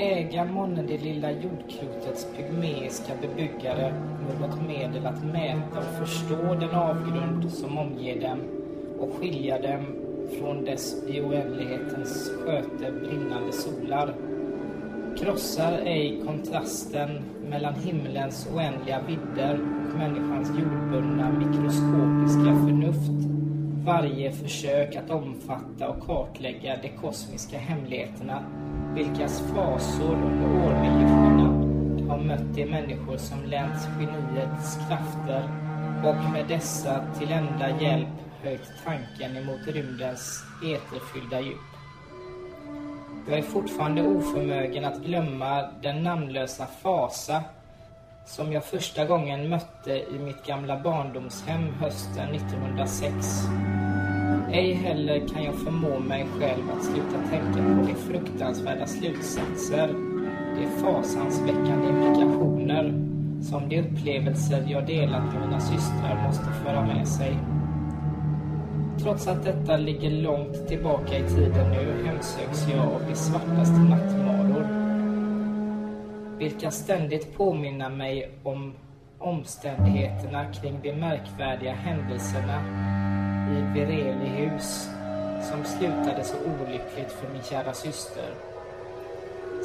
Äga månne det lilla jordklotets pygmeiska bebyggare något medel att mäta och förstå den avgrund som omger dem och skilja dem från dess i oändlighetens sköte brinnande solar. Krossar ej kontrasten mellan himlens oändliga vidder och människans jordbundna mikroskopiska förnuft varje försök att omfatta och kartlägga de kosmiska hemligheterna vilkas fasor under årmiljonerna har mött de människor som länt geniets krafter och med dessa till enda hjälp höjt tanken emot rymdens eterfyllda djup. Jag är fortfarande oförmögen att glömma den namnlösa fasa som jag första gången mötte i mitt gamla barndomshem hösten 1906. Ej heller kan jag förmå mig själv att sluta tänka på de fruktansvärda slutsatser, de fasansväckande implikationer som de upplevelser jag delat med mina systrar måste föra med sig. Trots att detta ligger långt tillbaka i tiden nu hemsöks jag av de svartaste nattmaror. Vilka ständigt påminner mig om omständigheterna kring de märkvärdiga händelserna i Verelihus, som slutade så olyckligt för min kära syster.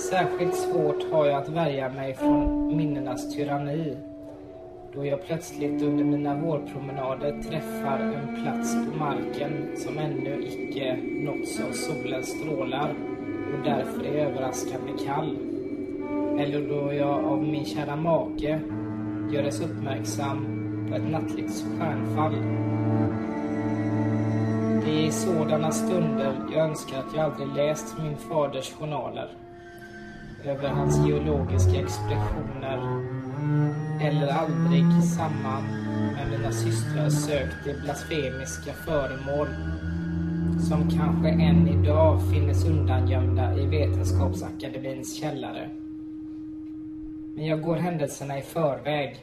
Särskilt svårt har jag att värja mig från minnenas tyranni då jag plötsligt under mina vårpromenader träffar en plats på marken som ännu icke nåtts av solens strålar och därför är överraskande kall. Eller då jag av min kära make göres uppmärksam på ett nattligt stjärnfall. Det är i sådana stunder jag önskar att jag aldrig läst min faders journaler över hans geologiska expeditioner eller aldrig samman med mina systrar sökt de blasfemiska föremål som kanske än idag finnes undangömda i Vetenskapsakademins källare. Men jag går händelserna i förväg.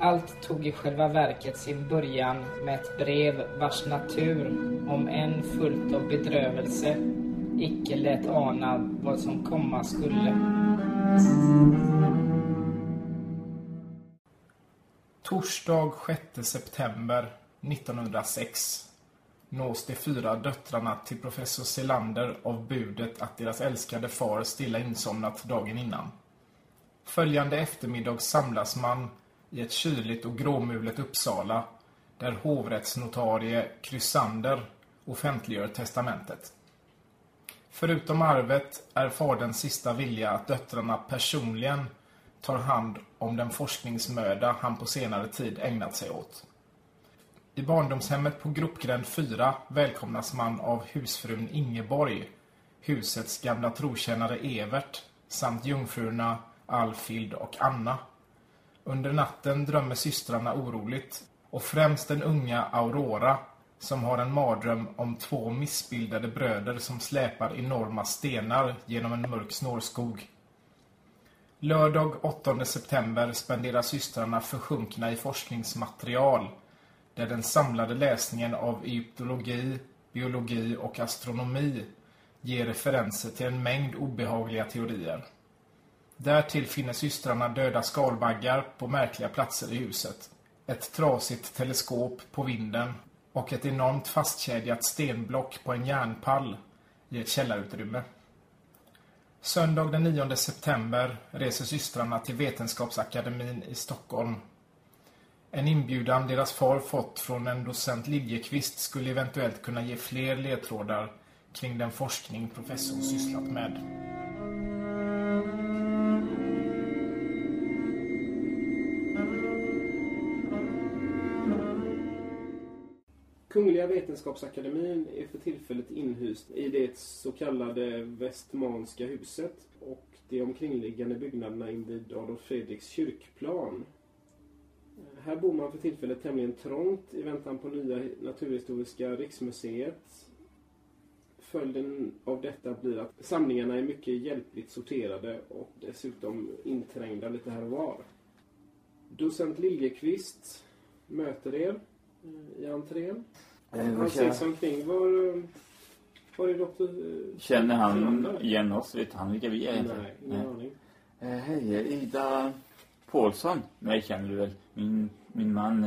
Allt tog i själva verket sin början med ett brev vars natur, om än fullt av bedrövelse, icke lät ana vad som komma skulle. Torsdag 6 september 1906 nås de fyra döttrarna till professor Selander av budet att deras älskade far stilla insomnat dagen innan. Följande eftermiddag samlas man i ett kyligt och gråmulet Uppsala där hovrättsnotarie Krysander offentliggör testamentet. Förutom arvet är faderns sista vilja att döttrarna personligen tar hand om den forskningsmöda han på senare tid ägnat sig åt. I barndomshemmet på Gropgränd 4 välkomnas man av husfrun Ingeborg, husets gamla trotjänare Evert samt jungfrurna Alfild och Anna. Under natten drömmer systrarna oroligt och främst den unga Aurora som har en mardröm om två missbildade bröder som släpar enorma stenar genom en mörk snårskog. Lördag 8 september spenderar systrarna försjunkna i forskningsmaterial där den samlade läsningen av egyptologi, biologi och astronomi ger referenser till en mängd obehagliga teorier. Därtill finner systrarna döda skalbaggar på märkliga platser i huset. Ett trasigt teleskop på vinden och ett enormt fastkedjat stenblock på en järnpall i ett källarutrymme. Söndag den 9 september reser systrarna till Vetenskapsakademin i Stockholm. En inbjudan deras far fått från en docent Liljekvist skulle eventuellt kunna ge fler ledtrådar kring den forskning professorn sysslat med. Kungliga Vetenskapsakademin är för tillfället inhyst i det så kallade Västmanska huset och de omkringliggande byggnaderna invid Adolf Fredriks kyrkplan. Här bor man för tillfället tämligen trångt i väntan på nya Naturhistoriska riksmuseet. Följden av detta blir att samlingarna är mycket hjälpligt sorterade och dessutom inträngda lite här och var. Docent Liljekvist möter er i entrén. Han vad ser kär- sig omkring. Var, Var är doktor... Känner han igen oss? Vet han vilka vi är? egentligen? Nej, ingen aning. Eh, Hej, Ida Paulsson. Mig känner du väl? Min, min man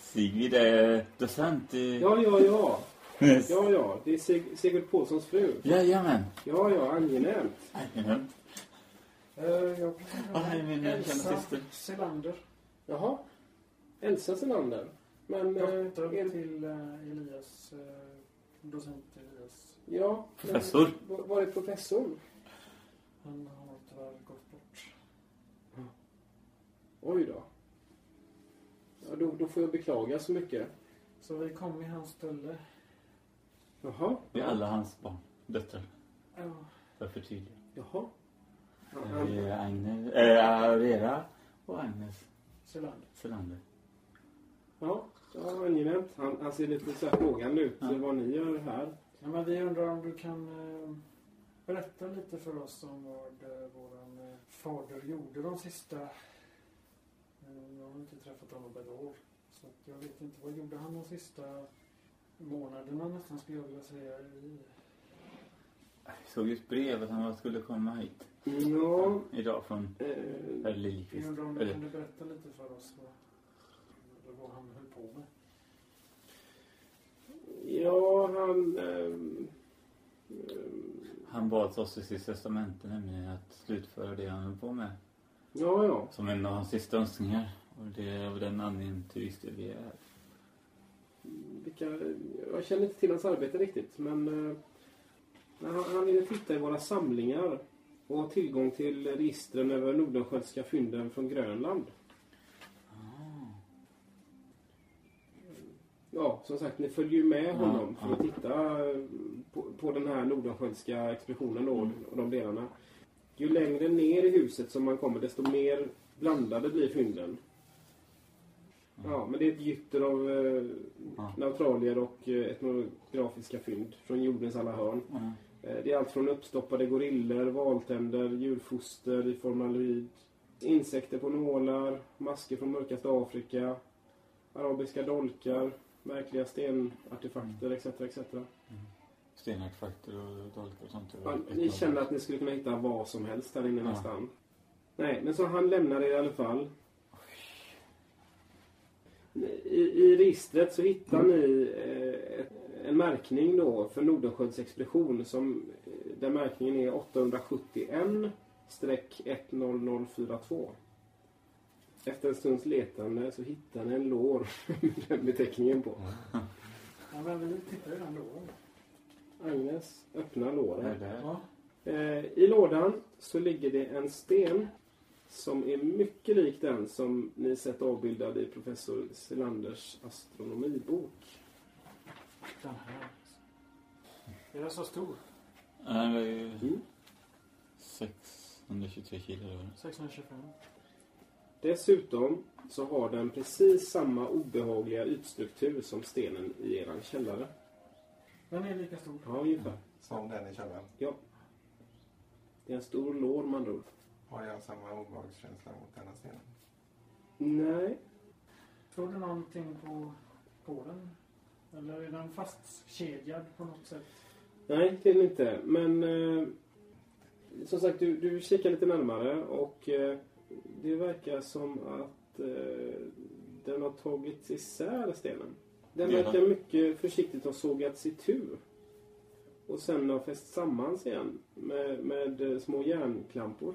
Sigrid är docent i... Ja, ja, ja. Ja, ja. Det är Sig- Sigurd Paulssons fru. Jajamän. Ja, ja. Angenämt. Jajamän. Eh, Jag Ja, hej, min Elsa. Selander. Jaha. Elsa Selander. Men... eh, Dotter är- till eh, Elias, eh, docent Elias. Ja. men Professor. Var, var är professorn? Han har tyvärr gått bort. Oj då. Ja, då, då får jag beklaga så mycket. Så vi kom i hans ställe. Jaha. Vi är alla hans barn. Döttrar. Ja, För att förtydliga. Jaha. Ja, Agnes, äh, Vera och Agnes Selander. Selander. ja, ja angenämt. Han, han ser lite så här frågande ut. Ja. Vad ni gör här. Ja, men vi undrar om du kan eh, berätta lite för oss om vad eh, våran eh, fader gjorde de sista... Eh, jag har inte träffat honom på ett år. Så att jag vet inte, vad gjorde han de sista månaderna nästan skulle jag vilja säga. I, Vi såg ju ett brev att han skulle komma hit Ja. idag från Eh, herr vi Liljeqvist. undrar om du kunde berätta lite för oss vad, vad han höll på med. ja, han... ehm, ehm, Han bad oss i sitt testamente nämligen att slutföra det han höll på med. ja, ja. Som en av hans sista önskningar. Och det är av den anledningen till viss del vi är här. Vilka, jag känner inte till hans arbete riktigt, men men han, han ville titta i våra samlingar och ha tillgång till registren över Nordenskiöldska fynden från Grönland. Ja, som sagt, ni följer ju med honom för att titta eh, på, på den här Nordenskiöldska expeditionen då, Mm. och de delarna. Ju längre ner i huset som man kommer, desto mer blandade blir fynden. Ja, men det är ett gytter av eh, Ja. neutralier och eh, etnografiska fynd från jordens alla hörn. Ja. Eh, Det är allt från uppstoppade gorillor, valtänder, djurfoster i formaldehyd, insekter på nålar, masker från mörkaste Afrika, arabiska dolkar, märkliga stenartefakter etc. etc. Stenartefakter och dolkar och sånt. Ja, ni kände att ni skulle kunna hitta vad som helst där inne Ja. nästan. Nej, men så han lämnar er i alla fall. I, I registret så hittar ni eh, ett- en märkning då för Nordenskiölds expedition som, eh, där märkningen är 871-10042. Efter en stunds letande så hittar ni en lår med den beteckningen på. Ja, men vi tittar i den lådan. Agnes öppnar låren. Ja. Eh, I lådan så ligger det en sten som är mycket lik den som ni sett avbildad i professor Selanders astronomibok. Den här. Är den så stor? Ja, Den var ju Mm. 623 kilo. eller vad det var. 625. Dessutom så har den precis samma obehagliga ytstruktur som stenen i eran källare. Den är lika stor. Ja, ungefär. Som den i källaren. Ja. Det är en stor lår man andra. Har jag samma obehagskänsla mot denna stenen? Nej. Står det någonting på, på den? Eller är den fastkedjad på något sätt? Nej, det är den inte. Men eh, som sagt, du, du kikar lite närmare och eh, det verkar som att eh, den har tagits isär, stenen. Den Ja. verkar mycket försiktigt ha sågats i tur. Och sen har fäst sammans igen med, med eh, små järnklampor.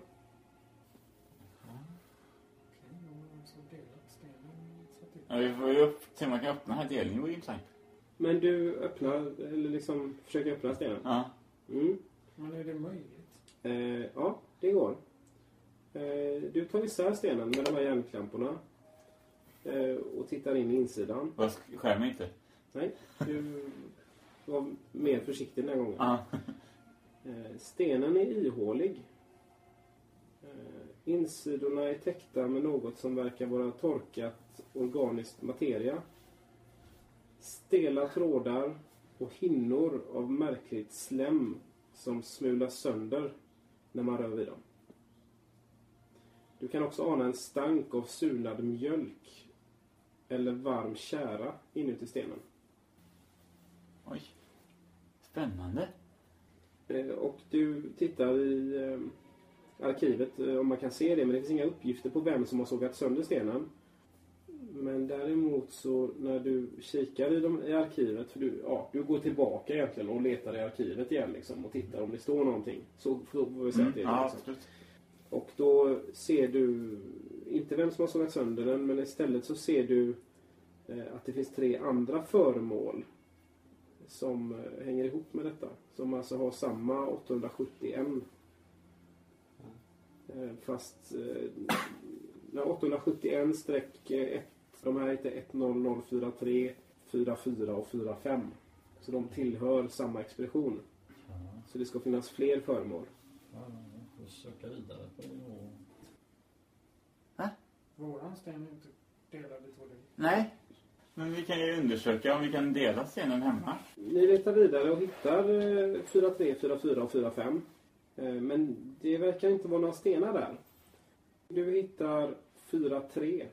Ja, vi får ju upp, se om man kan öppna den här delningen. Det vore intressant. Men du öppnar, eller liksom försöker öppna stenen. Ja. Mm. Men är det möjligt? Eh, ja, det går. Eh, du tar isär stenen med de här järnklamporna. Eh, och tittar in i insidan. Sk- skär mig inte. Nej, du var mer försiktig den här gången. Ja. Eh, stenen är ihålig. Insidorna är täckta med något som verkar vara torkat organiskt materia. Stela trådar och hinnor av märkligt slem som smulas sönder när man rör vid dem. Du kan också ana en stank av surnad mjölk eller varm kära inuti stenen. Oj. Spännande. Eh, Och du tittar i eh, arkivet eh, om man kan se det, men det finns inga uppgifter på vem som har sågat sönder stenen. Men däremot så när du kikar i, de, i arkivet, för du, ja, du går tillbaka egentligen och letar i arkivet igen liksom, och tittar om det står någonting. Så får vi säga Mm. att det är Ja, liksom. absolut. Och då ser du inte vem som har sågat sönder den, men istället så ser du eh, att det finns tre andra föremål som eh, hänger ihop med detta. Som alltså har samma 871. Eh, fast eh, ja, 871 streck 1. De här heter 10043, 44 och 45. Så de tillhör samma expedition. Så det ska finnas fler föremål. Jag får söka vidare på det och... Våran sten är inte delad i två delar. Nej. Men vi kan ju undersöka om vi kan dela stenen hemma. Ni letar vidare och hittar eh, 43, 44 och 45. Eh, Men det verkar inte vara några stenar där. Du hittar 43.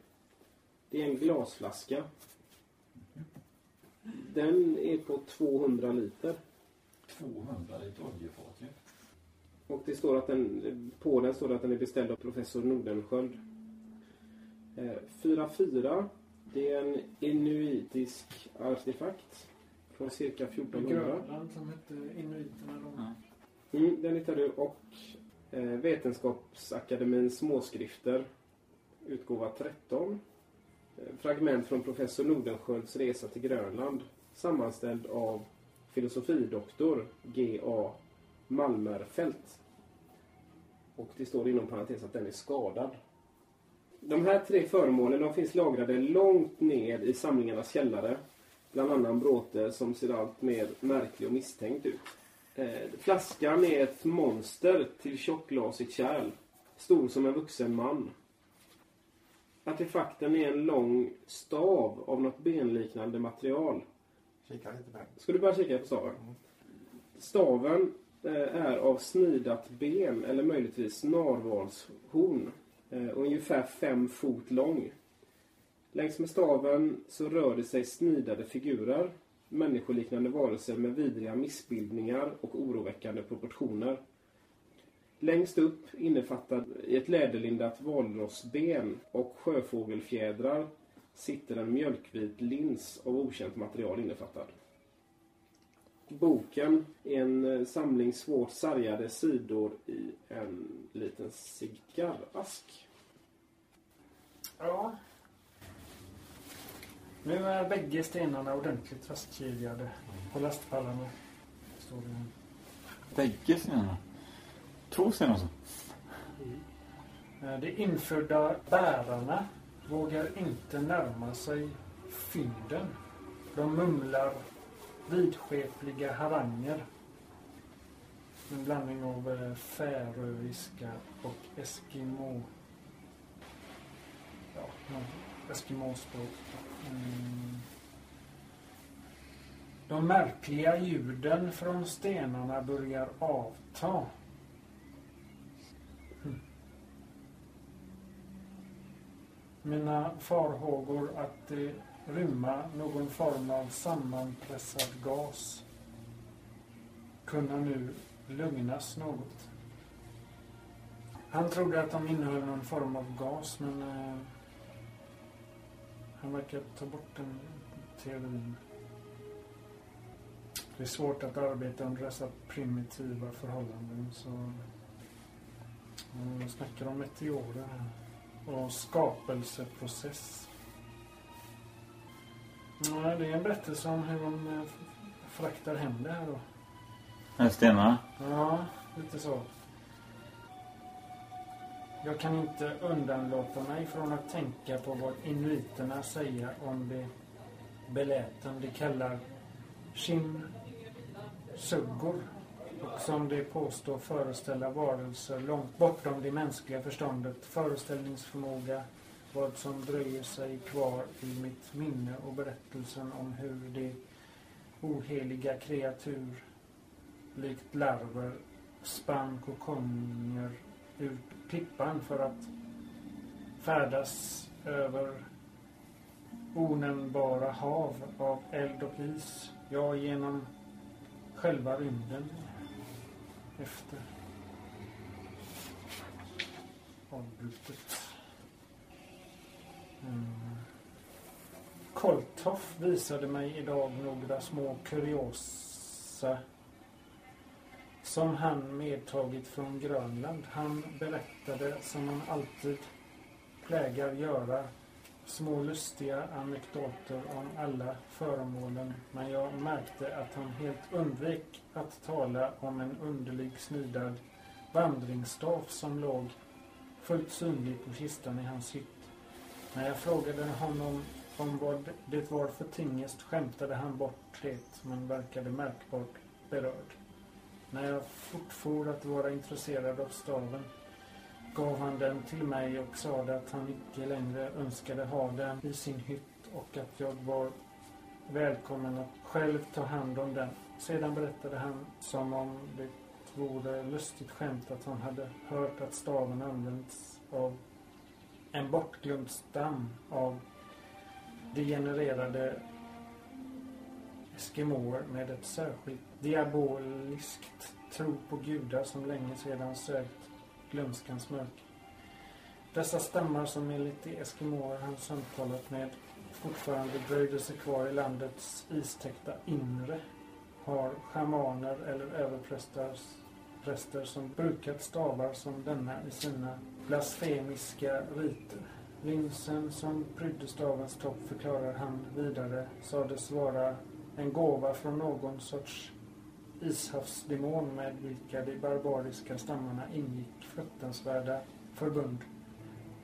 Det är en glasflaska. Den är på 200 liter. 200 i ett oljefat ju. Och det står att den, på den står det att den är beställd av professor Nordenskjöld. Eh, 4-4, det är en inuitisk artefakt från cirka I 1400. Grönland som hette inuiterna. Ja. Mm, den hittar du. Och eh, Vetenskapsakademins småskrifter, utgåva 13. Eh, fragment från professor Nordenskjölds resa till Grönland, sammanställd av filosofidoktor G.A. Malmerfelt. Och det står inom parentes att den är skadad. De här tre föremålen de finns lagrade långt ner i samlingarnas källare. Bland annan bråte som ser allt mer märklig och misstänkt ut. Eh, flaskan är ett monster till tjockglasigt kärl. Stor som en vuxen man. Artefakten är en lång stav av något benliknande material. Kika lite på den. Ska du bara kika på staven? Staven eh, Eh, är av snidat ben eller möjligtvis narvalshorn. Eh, ungefär fem fot lång. Längs med staven så rör det sig snidade figurer. Människoliknande varelser med vidriga missbildningar och oroväckande proportioner. Längst upp innefattad i ett läderlindat valrossben och sjöfågelfjädrar sitter en mjölkvit lins av okänt material innefattad. Boken är en eh, samling svårt sargade sidor i en liten cigarrask. Ja. Nu är bägge stenarna ordentligt fastkedjade på lastpallarna. Står det. Bägge stenarna. Två stenar alltså. Eh, De infödda bärarna vågar inte närma sig fynden. De mumlar vidskepliga haranger. En blandning av eh, färöiska och eskimo... Ja, eskimospråk. Mm. De märkliga ljuden från stenarna börjar avta. Hm. Mina farhågor att det rymma någon form av sammanpressad gas kunna nu lugnas något. Han trodde att de innehöll någon form av gas men eh, han verkar ta bort den teorin. Det är svårt att arbeta under dessa primitiva förhållanden så eh, snackar om meteorer här och skapelseprocess. Ja, det är en berättelse om hur de eh, fraktar hem det här då. Stenarna. Ja, lite så. Jag kan inte undanlåta mig från att tänka på vad inuiterna säger om det beläten de kallar shin suggor och som de påstår föreställa varelser långt bortom det mänskliga förståndet, föreställningsförmåga, vad som dröjer sig kvar i mitt minne och berättelsen om hur det oheliga kreatur likt larver spann kokonger ur klippan för att färdas över onämnbara hav av eld och is, ja genom själva rymden. efter avbrutet. Koltoff Kolthoff visade mig idag några små kuriosa som han medtagit från Grönland. Han berättade som han alltid plägar göra små lustiga anekdoter om alla föremålen men jag märkte att han helt undvek att tala om en underlig snidad vandringsstav som låg fullt synlig på kistan i hans hytt. När jag frågade honom om vad det var för tingest skämtade han bort det men verkade märkbart berörd. När jag fortfor att vara intresserad av staven gav han den till mig och sade att han icke längre önskade ha den i sin hytt och att jag var välkommen att själv ta hand om den. Sedan berättade han som om det vore lustigt skämt att han hade hört att staven används av en bortglömd stam av degenererade eskimoer med ett särskilt diaboliskt tro på gudar som länge sedan sökt glömskans mörker. Dessa stammar som enligt de eskimoer han samtalat med fortfarande dröjde sig kvar i landets istäckta inre har schamaner eller överprästars präster som brukat stavar som denna i sina blasfemiska riter. Linsen som prydde stavens topp förklarar han vidare sades vara en gåva från någon sorts ishavsdemon med vilka de barbariska stammarna ingick fruktansvärda förbund.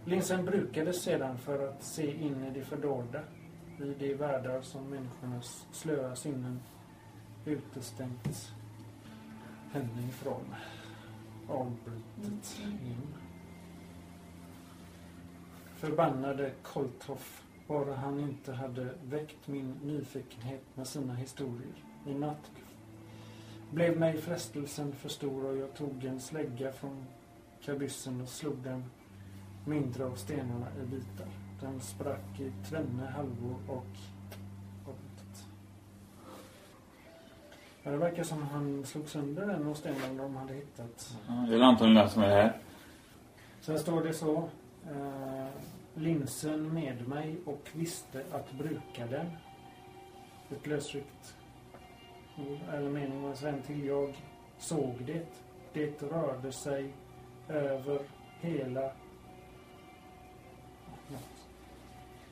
Linsen brukades sedan för att se in i det fördolda, i de världar som människornas slöa sinnen utestängts henne ifrån. Avbrutet igen. Förbannade Kolthoff bara han inte hade väckt min nyfikenhet med sina historier. I natt blev mig frestelsen för stor och jag tog en slägga från kabyssen och slog den mindre av stenarna i bitar. Den sprack i tvenne halvor och avbrutet. Ja, det verkar som han slog sönder den av stenen de hade hittat. Ja, det är antagligen det som är här. Sen står det så. Eh, linsen med mig och visste att bruka den. Ett lösryckt eller mening var sen till jag såg det. Det rörde sig över hela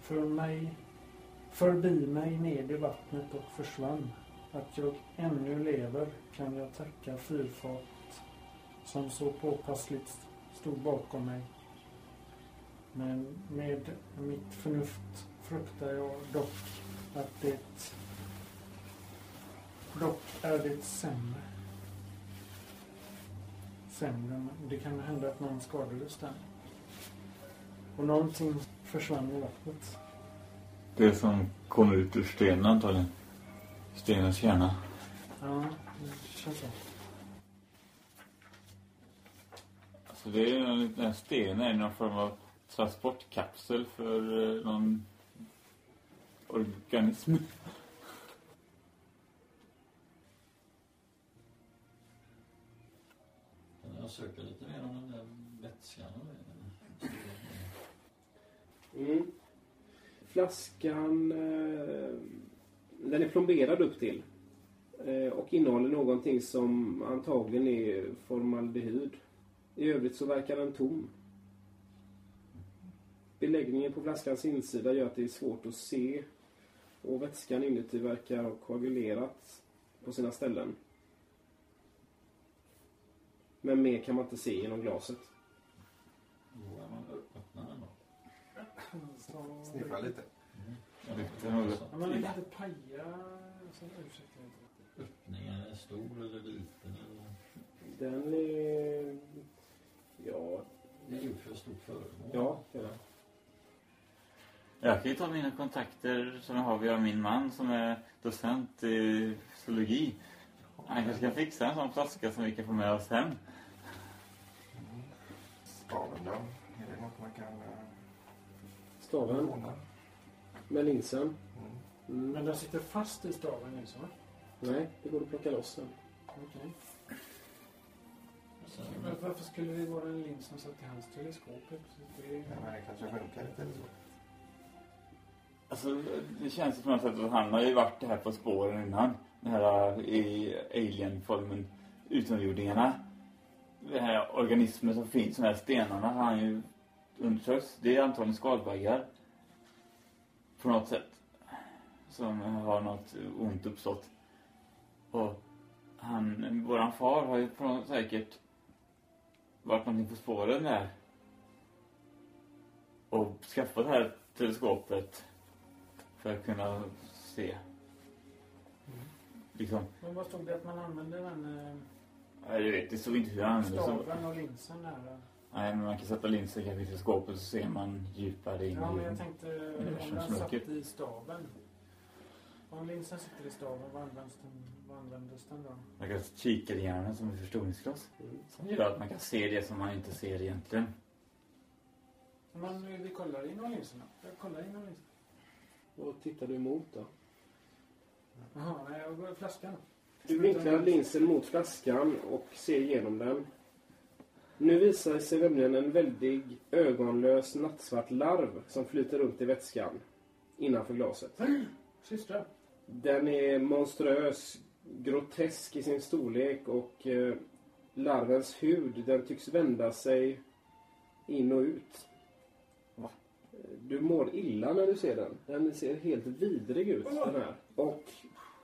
för mig förbi mig ned i vattnet och försvann. Att jag ännu lever kan jag tacka fyrfart som så påpassligt stod bakom mig. Men med mitt förnuft fruktar jag dock att det dock är det sämre. Sämre. Det kan hända att någon skadades där. Och någonting försvann i vattnet. Det som kommer ut ur stenen antagligen. Stenens kärna. Ja, det känns så. Alltså det är en liten sten är någon form av transportkapsel för eh, någon organism. Kan jag söka lite mer om den där vätskan? Mm. Flaskan eh, den är plomberad upp till eh, och innehåller någonting som antagligen är formaldehyd. I övrigt så verkar den tom. Beläggningen på flaskans insida gör att det är svårt att se och vätskan inuti verkar ha koagulerat på sina ställen. Men mer kan man inte se genom glaset. Då är man öppnar den då. Sniffa lite. Lite något. Ja, men lite paja... Öppningen är stor eller liten eller? Den är... Ja, Det är gjort för stort föremål. ja, det är det. Jag kan ju ta mina kontakter som jag har via min man som är docent i zoologi. Han kanske kan fixa en sån flaska som vi kan få med oss hem. Staven då? Är det något man kan eh, Staven låna? Med linsen. Mm. Mm. Men den sitter fast i staven nu så? Nej, det går att plocka loss den. Okej. Så, Men varför skulle det vara en lins som satt i hans teleskop? Det är- Ja, men det kanske funkar lite eller så. Alltså, det känns på något sätt att han har ju varit här på spåren innan. Den här i alien-formen, utomjordingarna. Den här organismen som finns, de här stenarna har han ju undersökt. Det är antagligen skalbaggar. På något sätt. Som har något ont uppstått. Och han, våran far har ju på något säkert varit någonting på spåren där. Och skaffat det här teleskopet för att kunna se. Liksom, Men vad stod det att man använde den eh, jag vet, det stod inte hur han använde staven och linsen där? Nej, men man kan sätta linser kanske i teleskopet så ser man djupare in Ja, men jag tänkte om den satt i staven. Om linsen sitter i staven, vad används den, vad användes den då? Man kan kika i hjärnan som ett förstoringsglas. Som gör att man kan se det som man inte ser egentligen. Men vi kollar in linserna. Jag kollar in linserna. Vad tittar du emot då? Jaha, nej, jag går i flaskan. Du vinklar linsen mot flaskan och ser igenom den. Nu visar sig nämligen en väldig ögonlös nattsvart larv som flyter runt i vätskan innanför glaset. Systrar. Den är monströs, grotesk i sin storlek och eh, larvens hud den tycks vända sig in och ut. Va? Du mår illa när du ser den. Den ser helt vidrig ut den här. Och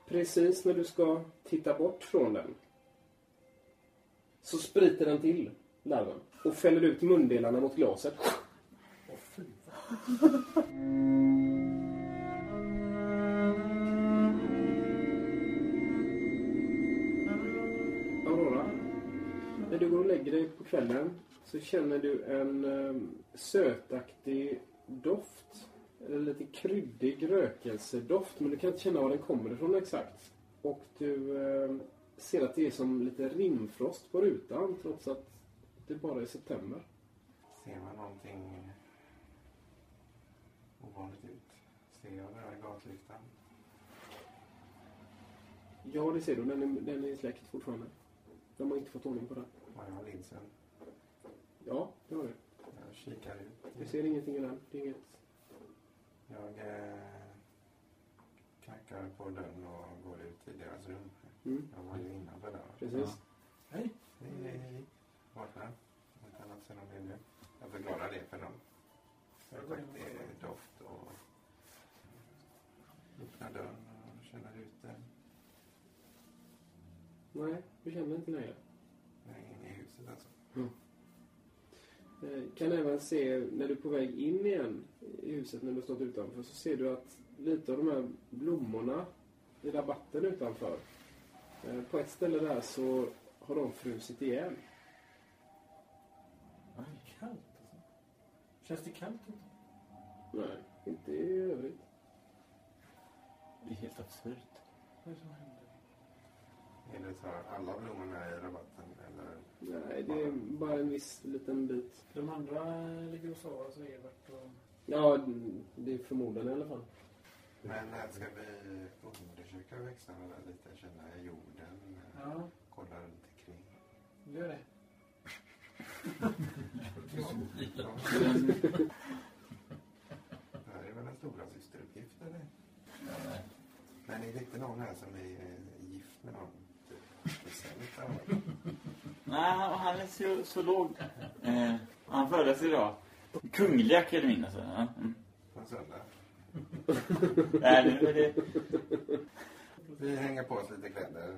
precis när du ska titta bort från den så spriter den till nerven och fäller ut mundelarna mot glaset. Åh fy. Aurora, när du går och lägger dig på kvällen så känner du en um, sötaktig doft. Eller lite kryddig rökelsedoft, men du kan inte känna var den kommer ifrån exakt. Och du ehm, ser att det är som lite rimfrost på rutan trots att det bara är september. Ser man någonting ovanligt ut? Ser jag den här gatlyktan? Ja, det ser du. Den är, den är släckt fortfarande. De har inte fått ordning på den. Har jag linsen? Ja, det har du. Jag kikar ut. Du ser ingenting i den. Det är inget... Jag eh, knackar på dörren och går ut i deras rum. Mm, Jag var ju innanför där. precis. Hej. Hej, hej, hej. Vakna. Utan att se någon bild. Jag förklarar det för dem. Det är doft och öppnar dörren och känner ut den. Nej, du känner inte längre. Nej, inne i huset alltså. Eh, Kan även se när du är på väg in igen i huset när du stått utanför så ser du att lite av de här blommorna i rabatten utanför eh, på ett ställe där så har de frusit ihjäl. Kallt alltså. Känns det kallt? inte? Nej, inte i övrigt. Det är helt absurt. Vad är det som händer? Så här alla blommorna i rabatten eller? Nej, det är bara en viss liten bit. De andra ligger och sover, alltså Evert och... Ja, det är förmodligen i alla fall. Men när ska vi undersöka växterna lite? Känna jorden? Ja, Kolla runt omkring? gör det. Det här är väl en stora systeruppgift eller? Men är det inte någon här som är eh, gift med någon? Typ Nej, han, han är så, så låg. Eh, han föddes idag. Kungliga akademin alltså. Ja. Mm. på söndag? Nej, det... Vi hänger på oss lite kläder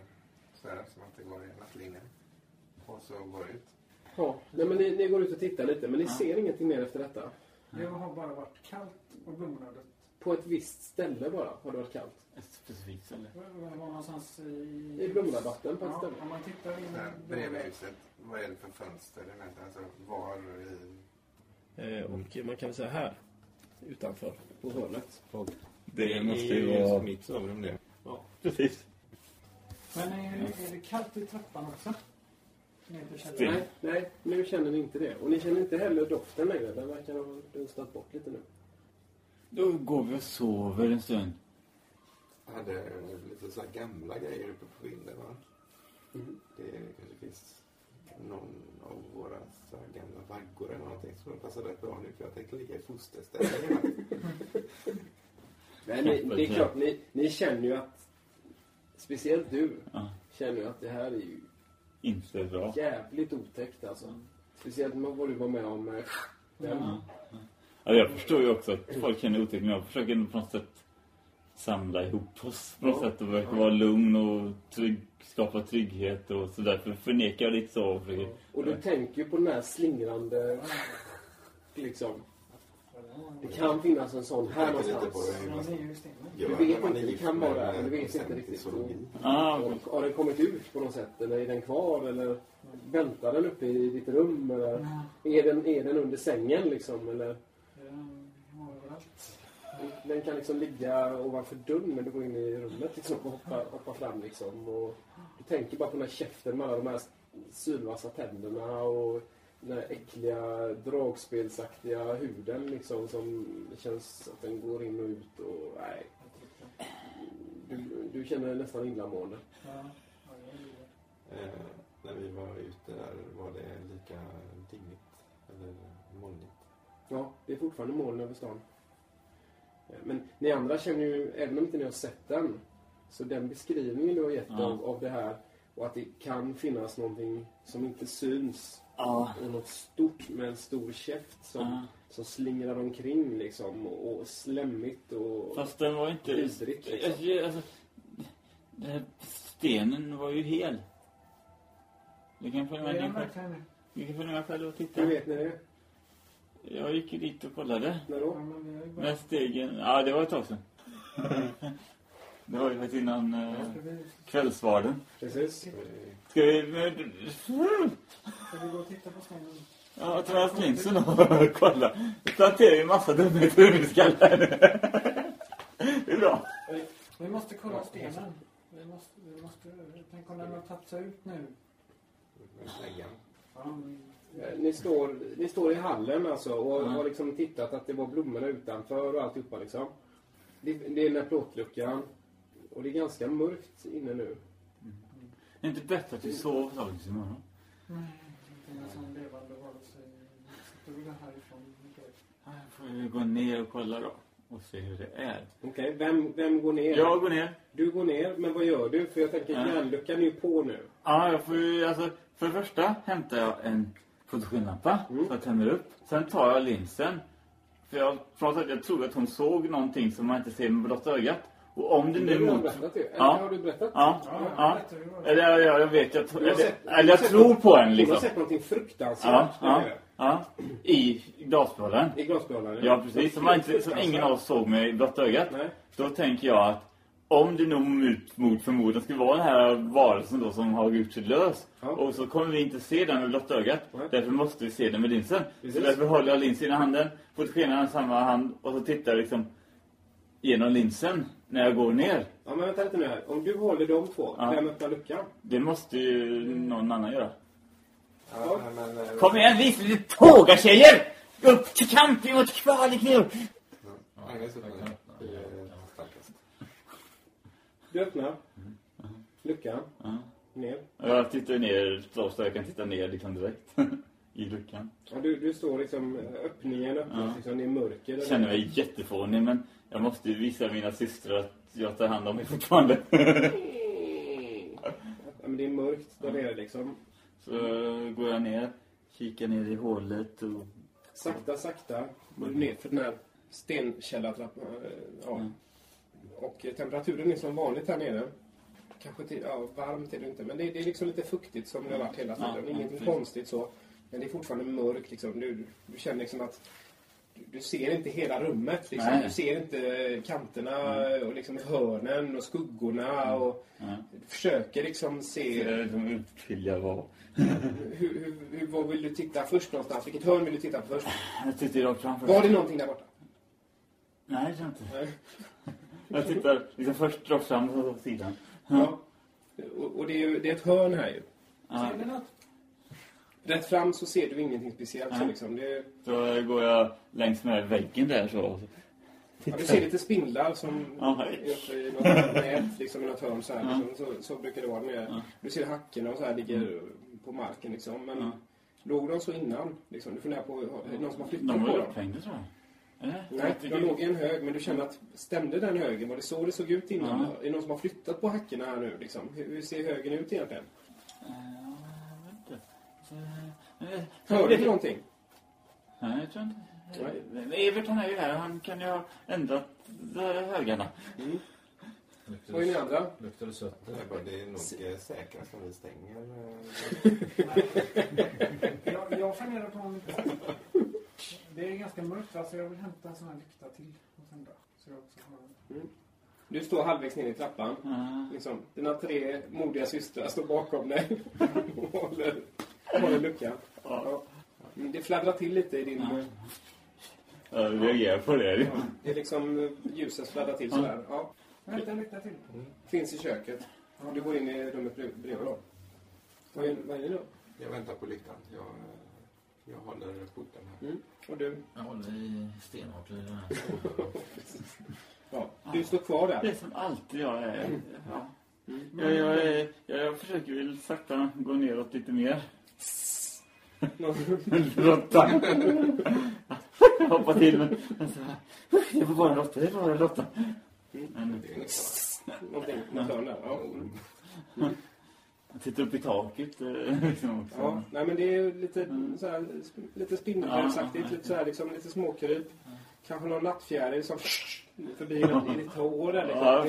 så här som att det går i nattlinjen. Och så går ut. Ja, nej, men ni, ni går ut och tittar lite men ni Ja. ser ingenting mer efter detta. Det har bara varit kallt och dött. På ett visst ställe bara har det varit kallt. Ett specifikt ställe. Var någonstans i... I blomrabatten på ett Ja, ställe. om man tittar in... Bredvid huset. Vad är det för fönster? Alltså var i... Eh, och man kan väl säga här. Utanför. På hörnet. Det måste ju vara... mitt sovrum det. Precis. Men är, är det kallt i trappan också? Ner till Still. källaren? Nej, nej, nu känner ni inte det. Och ni känner inte heller doften längre. Den verkar ha dunstat bort lite nu. Då går vi och sover en stund. Jag hade eh, lite så här gamla grejer uppe på vinden va? Mm. Det kanske finns någon av våra så här gamla vaggor eller någonting som passar rätt bra nu för jag tänkte ligga i fosterställning. Men ni, det är klart, ni, ni känner ju att, speciellt du, Ja. känner ju att det här är ju Inte bra. jävligt otäckt alltså. Speciellt med vad du var med om med den. Ja. Ja, jag förstår ju också att folk känner otäckt, men jag försöker på något sätt samla ihop oss på något Ja. sätt och verka vara lugn och trygg, skapa trygghet och så därför förnekar jag lite så och försöker, Och du tänker ju på den här slingrande, liksom. Det kan finnas en sån här någonstans. Du vet inte, är det kan vara men du vet inte riktigt. ah, Har, har den kommit ut på något sätt? Eller är den kvar? Eller väntar den uppe i ditt rum? Eller är den, är den under sängen liksom? Eller Den kan liksom ligga ovanför dörren när du går in i rummet liksom, och hoppar, hoppar fram liksom. Och du tänker bara på den här käften med alla de här sylvassa tänderna och den här äckliga dragspelsaktiga huden liksom som det känns att den går in och ut och nej. Du, du känner nästan illamående. Ja, ja. Eh, när vi var ute där var det lika dimmigt eller molnigt. Ja, det är fortfarande moln över stan. Eh, Men ni andra känner ju, även om inte ni har sett den, så den beskrivningen du har gett Ja. av, av det här och att det kan finnas någonting som inte syns ja, och något stort med en stor käft som, ja. som slingrar omkring liksom och, och slemmigt och Fast den var inte... vidrigt liksom. Alltså, alltså, den här stenen var ju hel. Du kan följa Det med är den själv. Du kan följa med själv och titta. Hur vet ni det? Jag gick ju dit och kollade. När Ja, då? det är. När stegen... Ja, det var ett tag sedan. Det var ju faktiskt innan eh, kvällsvarden. Precis. Ska vi... men- ska vi gå och titta på stenen? Ja, ta med linsen och kolla. Nu planterar ju en massa dumheter i nu. Det är bra. Vi måste kolla stenen. Vi måste, vi måste, tänk om den har tagit sig ut nu. Ja, Eh, Ni står, ni står i hallen alltså och Ja. har liksom tittat att det var blommorna utanför och alltihopa liksom. Det, det är den här plåtluckan. Och det är ganska mörkt inne nu. Det är inte bättre att vi sover dagens imorgon. Nej, inte en sån levande varelse. Sitter vi härifrån? Jag får ju gå ner och kolla då. Och se hur det är. Okej, vem, vem går ner? Jag går ner. Du går ner, men vad gör du? För jag tänker Ja. järnluckan är ju på nu. Ja, jag får ju, alltså, för det första hämtar jag en fotogenlampa Mm. så jag tänder upp. Sen tar jag linsen. För jag, att jag trodde att hon såg någonting som man inte ser med blotta ögat. Och om det Det nu har du mot... berättat Ja. har du berättat? Ja, Ja, du? Eller jag, jag, jag vet, jag, Du har eller, sett- eller jag du har tror på en Hon har liksom. sett någonting fruktansvärt Ja, ja. I glasbollen. I glasbehållaren. Ja, precis. Som, inte, som ingen av oss såg med blotta ögat. Nej. Då tänker jag att om det nog mot, mot förmodan skulle vara den här varelsen då som har gjort sig lös. Ja. Och så kommer vi inte se den med blotta ögat. Nej. Därför måste vi se den med linsen. Precis. Så därför håller jag linsen i handen, fotogenen i samma hand och så tittar jag liksom genom linsen när jag går ner. Ja, men vänta lite nu här. Om du håller de två, Ja. vem öppnar luckan? Det måste ju någon annan göra. Ja, men, eh, Kom igen, visa lite tåga tjejer! Upp till kamp mot kvaliknor! Agnes öppnar. Vi är starkast. Du öppnar luckan. Ja. Ner. Jag tittar ner så så jag kan titta ner liksom direkt. I luckan. Ja, du, du står liksom, öppningen öppnas Ja. liksom, är mörker. Jag känner mig jättefånig men jag måste ju visa mina systrar att jag tar hand om mig fortfarande. Ja, men det är mörkt där nere liksom. Så går jag ner, kikar ner i hålet och... Sakta, sakta går du ner för den här stenkällartrappan. eh, Ja. Mm. Och eh, temperaturen är som vanligt här nere. Kanske till, ja, varmt är det inte, men det, det är liksom lite fuktigt som det har varit hela Ja, tiden. ja, Ingenting precis. konstigt så. Men det är fortfarande mörkt liksom. Du, du känner liksom att du, ser inte hela rummet. Liksom. Du ser inte kanterna och liksom hörnen och skuggorna. Och Ja. du försöker liksom se jag vara? hur, hur, hur, vad vill du titta först någonstans? Vilket hörn vill du titta på först? Jag tittar rakt framför. Var det någonting där borta? Nej, det tror jag inte. Nej. Jag tittar liksom först rakt fram på sidan. Ja. Och, och det, är ju, det är ett hörn här ju. Ser ni något? Rätt fram så ser du ingenting speciellt. Så liksom, det, Så går jag längs med väggen där så. Ja, du ser lite spindlar som är uppe i något nät, liksom i något hörn så här. Liksom, så, så brukar det vara nere. Ja. Du ser hackorna och så här ligger på marken liksom. Men Ja. låg de så innan? Liksom, du funderar på, är det någon som har flyttat De på var dem? upphängda tror jag. Eller? Nej, de låg i en hög, men du känner att stämde den högen? Var det så det såg ut innan? Ja. Är det någon som har flyttat på hackorna här nu? Liksom? Hur, hur ser högen ut egentligen? Ja, Hörde du någonting? Nej, jag tror inte. Nej. Men Evert han är ju här. Han kan ju ha ändrat högarna. Mm. Vad är ni andra? Luktar det sött? Det är, nog säkrast om vi stänger. eh, Jag, jag funderar på om Det är ganska mörkt va, så jag vill hämta en sån här lykta till och tända. Så jag också har Du står halvvägs ner i trappan. Ja. Liksom, dina tre modiga systrar står bakom dig och håller, håller luckan. Ja. Men Det fladdrar till lite i din... Ja. Jag reagerar på det. Ja, det är liksom eh, ljuset fladdrar till sådär. Ja. En lykta till. Finns i köket. Du går in i rummet bredvid då. Vad är, vad är det då? Jag väntar på lyktan. Jag, jag håller porten här. Mm. Och du? Jag håller i stenhårt i den här. Ja. Du står kvar Det är där. som alltid jag är. Ja. Mm. Jag, jag, jag, jag försöker väl sakta gå neråt lite mer. Råtta. Jag till men, men så här. Det var bara en råtta, det var bara en råtta. Någonting på hörn där. Ja. Mm. jag tittar upp i taket eh, liksom också. Ja, nej men det är lite, Mm. så här, lite spindelbälsaktigt, Ja, lite, så här, liksom, lite småkryp. Kanske någon nattfjäril som förbi i ditt hår där. Liksom, Ja.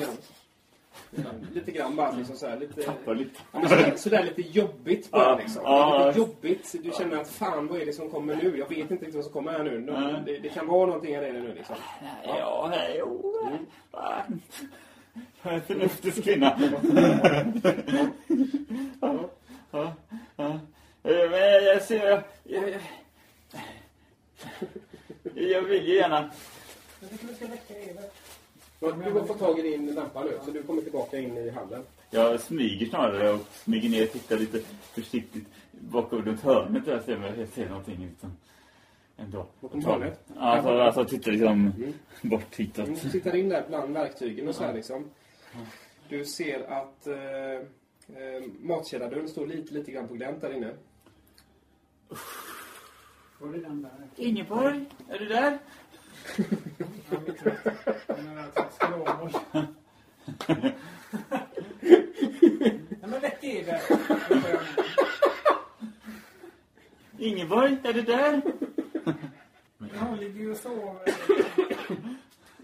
Lite grann. Ja, bara liksom så här, lite... Tappar lite. Ja, sådär, sådär lite jobbigt bara Ja, liksom. ja. lite jobbigt. Du känner att fan vad är det som kommer nu? Jag vet inte riktigt vad som kommer här nu. Det, det kan vara någonting här nere nu liksom. Ja, hej, jo. Fan. Jag är en förnuftig kvinna. Ja, ja, ja. Eh, Men jag, ser... Jag, jag, jag vill ju gärna... Jag tycker vi ska väcka Evert. Du har fått tag i din lampa nu, så du kommer tillbaka in i hallen. Jag smyger snarare och smyger ner och tittar lite försiktigt bakom runt hörnet där ser jag jag ser någonting liksom. Ändå. Bakom hörnet? Alltså, alltså tittar liksom Mm. bort hitåt. Du tittar in där bland verktygen och så här liksom. Du ser att eh, eh, matkällardörren står lite, lite grann på glänt där inne. Var det den där? Ingeborg, är du där? Ja, mycket rätt. Den är skråmål. Nej men väck Evert. Ingeborg, är du där? Hon ligger ju och sover.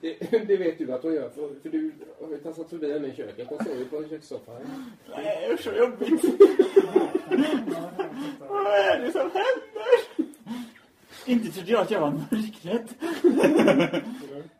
Det, det vet du att hon gör, för, för du har ju tassat förbi henne i köket. Hon ju på kökssoffan. Nej, usch så jobbigt. Vad är det som händer? Inte trodde jag att jag var mörkrädd.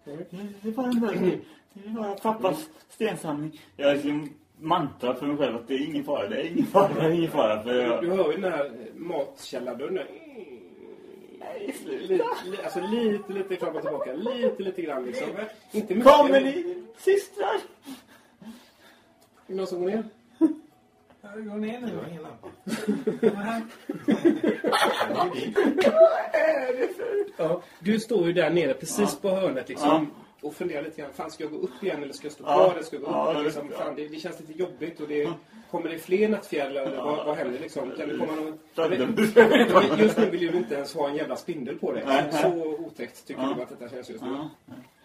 Det är bara en mörker. Det är bara pappas stensamling. Jag har liksom mantra för mig själv att det är ingen fara, det är ingen fara, det är ingen fara. För Du jag... hör ju den här matkällardörren. Nej, Lite, sluta. li- alltså lite, lite fram och tillbaka. Lite, lite grann liksom. Inte mycket. Kommer ni systrar? Är det någon som går ner? Gå ner nu. lampa. Kom här. Ja. Du står ju där nere precis på hörnet liksom. Ja. Och funderar lite grann. Fan, ska jag gå upp igen eller ska jag stå Ja. kvar? Eller ska jag gå upp? Ja, Och liksom, ja. fan, det, det känns lite jobbigt. Och det, kommer det fler nattfjärilar? Eller vad, vad händer liksom? Kan det komma någon... Just nu vill du inte ens ha en jävla spindel på dig. Så otäckt tycker Ja. du att detta känns just nu. Ja.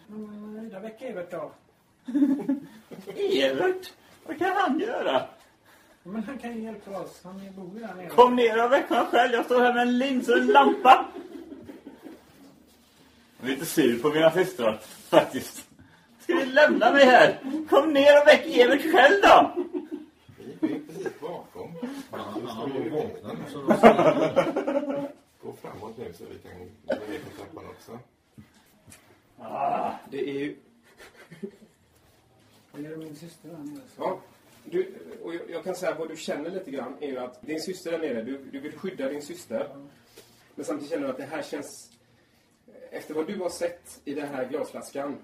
Men Ida, väck Evert då. Evert, vad kan han göra? Men han kan ju hjälpa oss. Han bor ju där nere. Kom ner och väck honom själv. Jag står här med en lins och en lampa. Jag är lite sur på mina systrar, faktiskt. Ska ni lämna mig här? Kom ner och väck Evert själv då! Vi är precis bakom. Han har ju vaknat så då Gå framåt nu så vi kan gå ner på trappan också. Det är ju... Eller min syster där nere. Ja, du, och jag, jag kan säga vad du känner lite grann är ju att din syster där nere, du, du vill skydda din syster. Men samtidigt känner du att det här känns... Efter vad du har sett i den här glasflaskan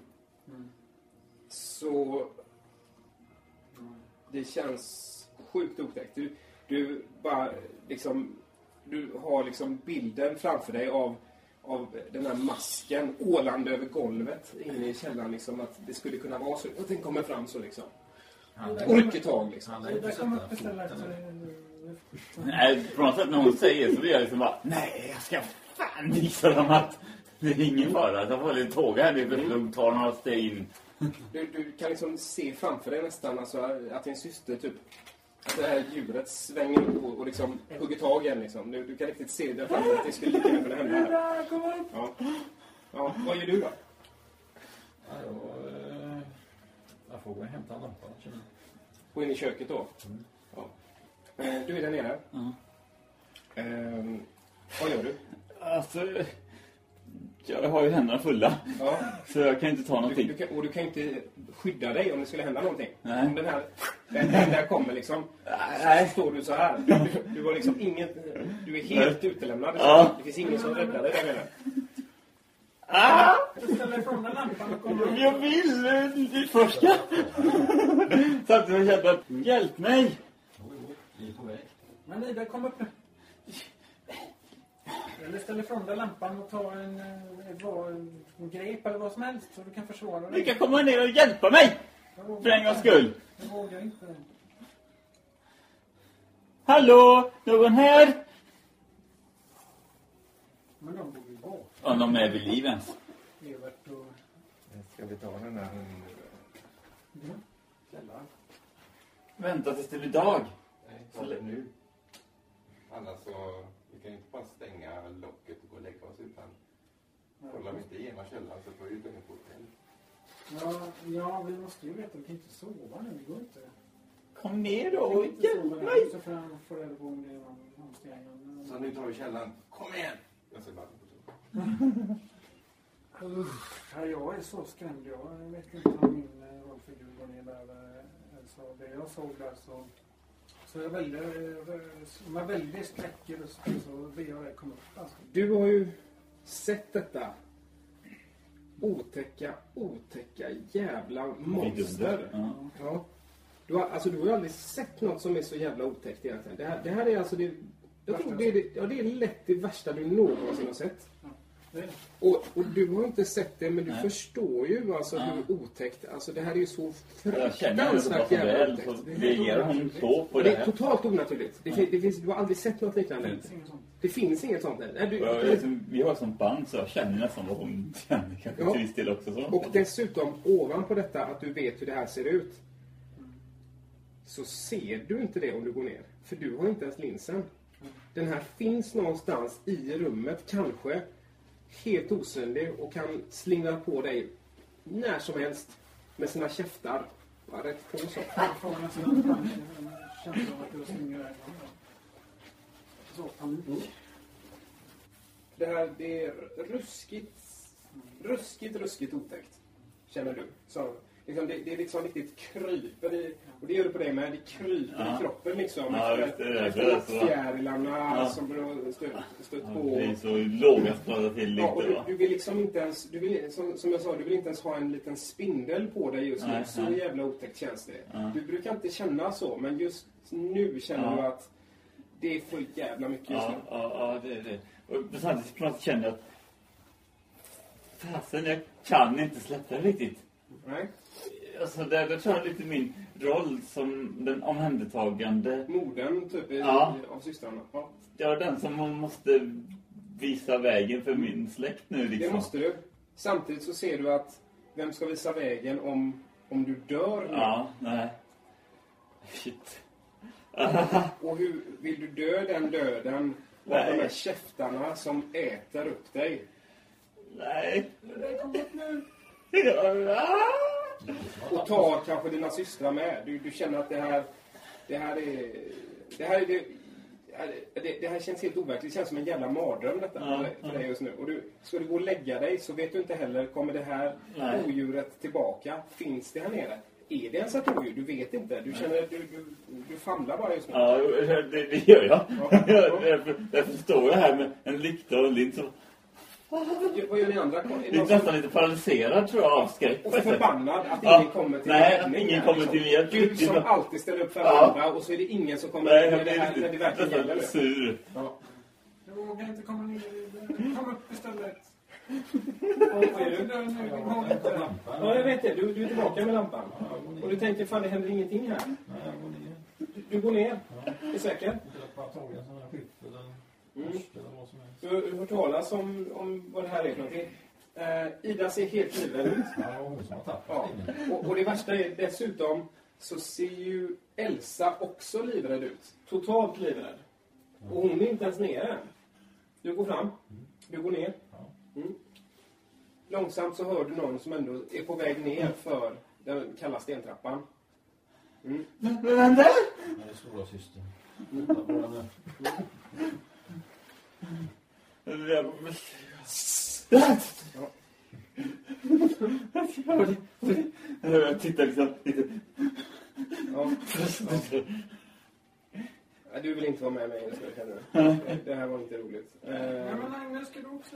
Mm. så... Det känns sjukt otäckt. Du, du bara liksom... Du har liksom bilden framför dig av, av den här masken ålande över golvet inne i källaren. Liksom, att det skulle kunna vara så. Och den kommer fram så liksom. Och rycker tag liksom. Han lär inte istället. foten ner. Nej, på något sätt när hon säger så blir jag liksom bara, nej, jag ska fan visa dem att det är ingen fara. Jag får lite tåga här nu för de tar några steg in. Du, du kan liksom se framför dig nästan alltså, att din syster typ att det här djuret svänger upp och, och liksom hugger tag igen. Liksom. Du, du kan riktigt se det framför dig att det skulle lika gärna kunna hända här. Ja. ja. Vad gör du då? Ja, jag, får gå och hämta lampan. känner jag. Gå in i köket då? Ja. Eh, Du är där nere. Ja. Ehm, vad gör du? Alltså, jag har ju händerna fulla. Ja. Så jag kan inte ta Du, någonting. du kan, och du kan inte skydda dig om det skulle hända någonting. Nej. Om den här, den, den där kommer liksom. Nej. Så står du så här. Du, du, du har liksom inget... Du är helt utelämnad. Ja. Det finns ingen som räddar dig där nere. Ah! Du ställer ifrån dig lampan och kommer Jag vill eh, utforska! Samtidigt som jag känner att, hjälp mig! Vi är på väg. Men Ida, kom upp nu. Eller ställ ifrån dig lampan och ta en, eh, vad- en grep eller vad som helst så du kan försvara Du dig. kan komma ner och hjälpa mig! För en gångs inte. skull! Jag vågar inte. Hallå? Någon här? Men de. Om de är vid liv ens. Ska vi ta den Ja. källaren? Vänta tills det blir dag. Nej, ta det nu. Annars så... Vi kan ju inte bara stänga locket och gå och lägga oss utan... Kollar vi inte igenom källaren så får vi ju gå in på hotell. Ja, ja, vi måste ju veta. Vi kan inte sova nu. Det går inte. Kom ner då och hjälp mig! Så får jag få reda på om det är någon någonstans. Så nu tar vi källaren. Kom igen! Jag ser bara ja, jag är så skrämd. Jag vet inte om min eh, rollfigur går ner där. eh, Så det jag såg där så... Så jag väldigt, eh, med väldigt skräck i rösten så ber jag dig komma upp. Alltså. Du har ju sett detta otäcka, otäcka jävla monster. Ja. Ja. Du har, alltså, du har ju aldrig sett något som är så jävla otäckt egentligen. Det här, det här är alltså det... Jag tror det är, det, ja, det är lätt det värsta du någonsin har sett. Är Och, och du har inte sett det, men du Nej. förstår ju alltså Ja. hur otäckt... Alltså det här är ju så Jag fruktansvärt jävla otäckt. reagerar hon så på det det är totalt onaturligt. Det, fin- det finns, du har aldrig sett något liknande. finns inget sånt. Det finns inget sånt. Nej, du, Och jag, liksom, vi har sånt band så jag känner nästan vad hon känner kanske Ja. till viss del också. Så. Och dessutom, ovanpå detta, att du vet hur det här ser ut. Så ser du inte det om du går ner. För du har inte ens linsen. Den här finns någonstans i rummet, kanske. Helt osynlig och kan slingra på dig när som helst. Med sina käftar. Bara rätt på så. Det här, det är ruskigt, ruskigt, ruskigt otäckt. Känner du. Så, liksom, det, det är liksom riktigt kryper i, och det gör det på dig med, det kryper Ja. i kroppen liksom. Ja, efter nattfjärilarna Ja. som du stött, stött Ja, på. det är så låga skador till Ja, och lite du, va. du vill liksom inte ens, du vill, som, som jag sa, du vill inte ens ha en liten spindel på dig just nu. Så jävla otäckt känns det. Ja. Du brukar inte känna så, men just nu känner Ja. du att det är för jävla mycket just Ja, nu. ja, ja, det är det. Och samtidigt känner jag att fasen, jag kan inte släppa det riktigt. Nej? Alltså, där, där tror jag lite min roll som den omhändertagande. Modern typ i, Ja. av systrarna. Ja. Jag är den som man måste visa vägen för min släkt nu Det liksom. måste du. Samtidigt så ser du att vem ska visa vägen om, om du dör? nu? Ja, nej. Shit. Och hur vill du dö den döden av Nej. de här käftarna som äter upp dig? Nej. Kom upp nu! Och tar kanske dina systrar med. Du, du känner att det här, det här är... Det här, är det, det, det här känns helt overkligt. Det känns som en jävla mardröm detta Ja, för, dig, just nu. Och du, ska du gå och lägga dig så vet du inte heller, kommer det här Nej. odjuret tillbaka? Finns det här nere? Är det ens ett odjur? Du vet inte. Du känner, du, du, du famlar bara just nu. Ja, det, det gör jag. Ja. därför står jag här med en lykta och en lint som... Vad gör ni andra? Det Jag är nästan lite paralyserad tror jag av skräck. Och förbannad att Ja. ingen kommer till Nej, räddning ingen kommer liksom. till hjälp. Du som alltid ställer upp för Ja. andra och så är det ingen som kommer Nej, när jag det, här, när det verkligen gäller. sur. Ja. Jo, vågar inte komma ner i det. Kom upp istället. Du? Ja, jag jag vet det. Du, du är tillbaka med lampan. Jag. Och du tänker, fan det händer ingenting här. Nej, jag går ner. Du, du går ner. Är säker? Mm. Du har hört talas om, om vad det här är för någonting. Eh, Ida ser helt livrädd ut. Ja, det. Och, och det värsta är dessutom så ser ju Elsa också livrädd ut. Totalt livrädd. Och hon är inte ens nere än. Du går fram. Du går ner. Mm. Långsamt så hör du någon som ändå är på väg ner för den kalla stentrappan. Mm. Men vem där? Det är stora syster. Vad var det? Jag tittar liksom lite. Ja. Ja, Du vill inte vara med mig just nu, känner du? Det- här var inte roligt. Nej, men Agnes, ska du också?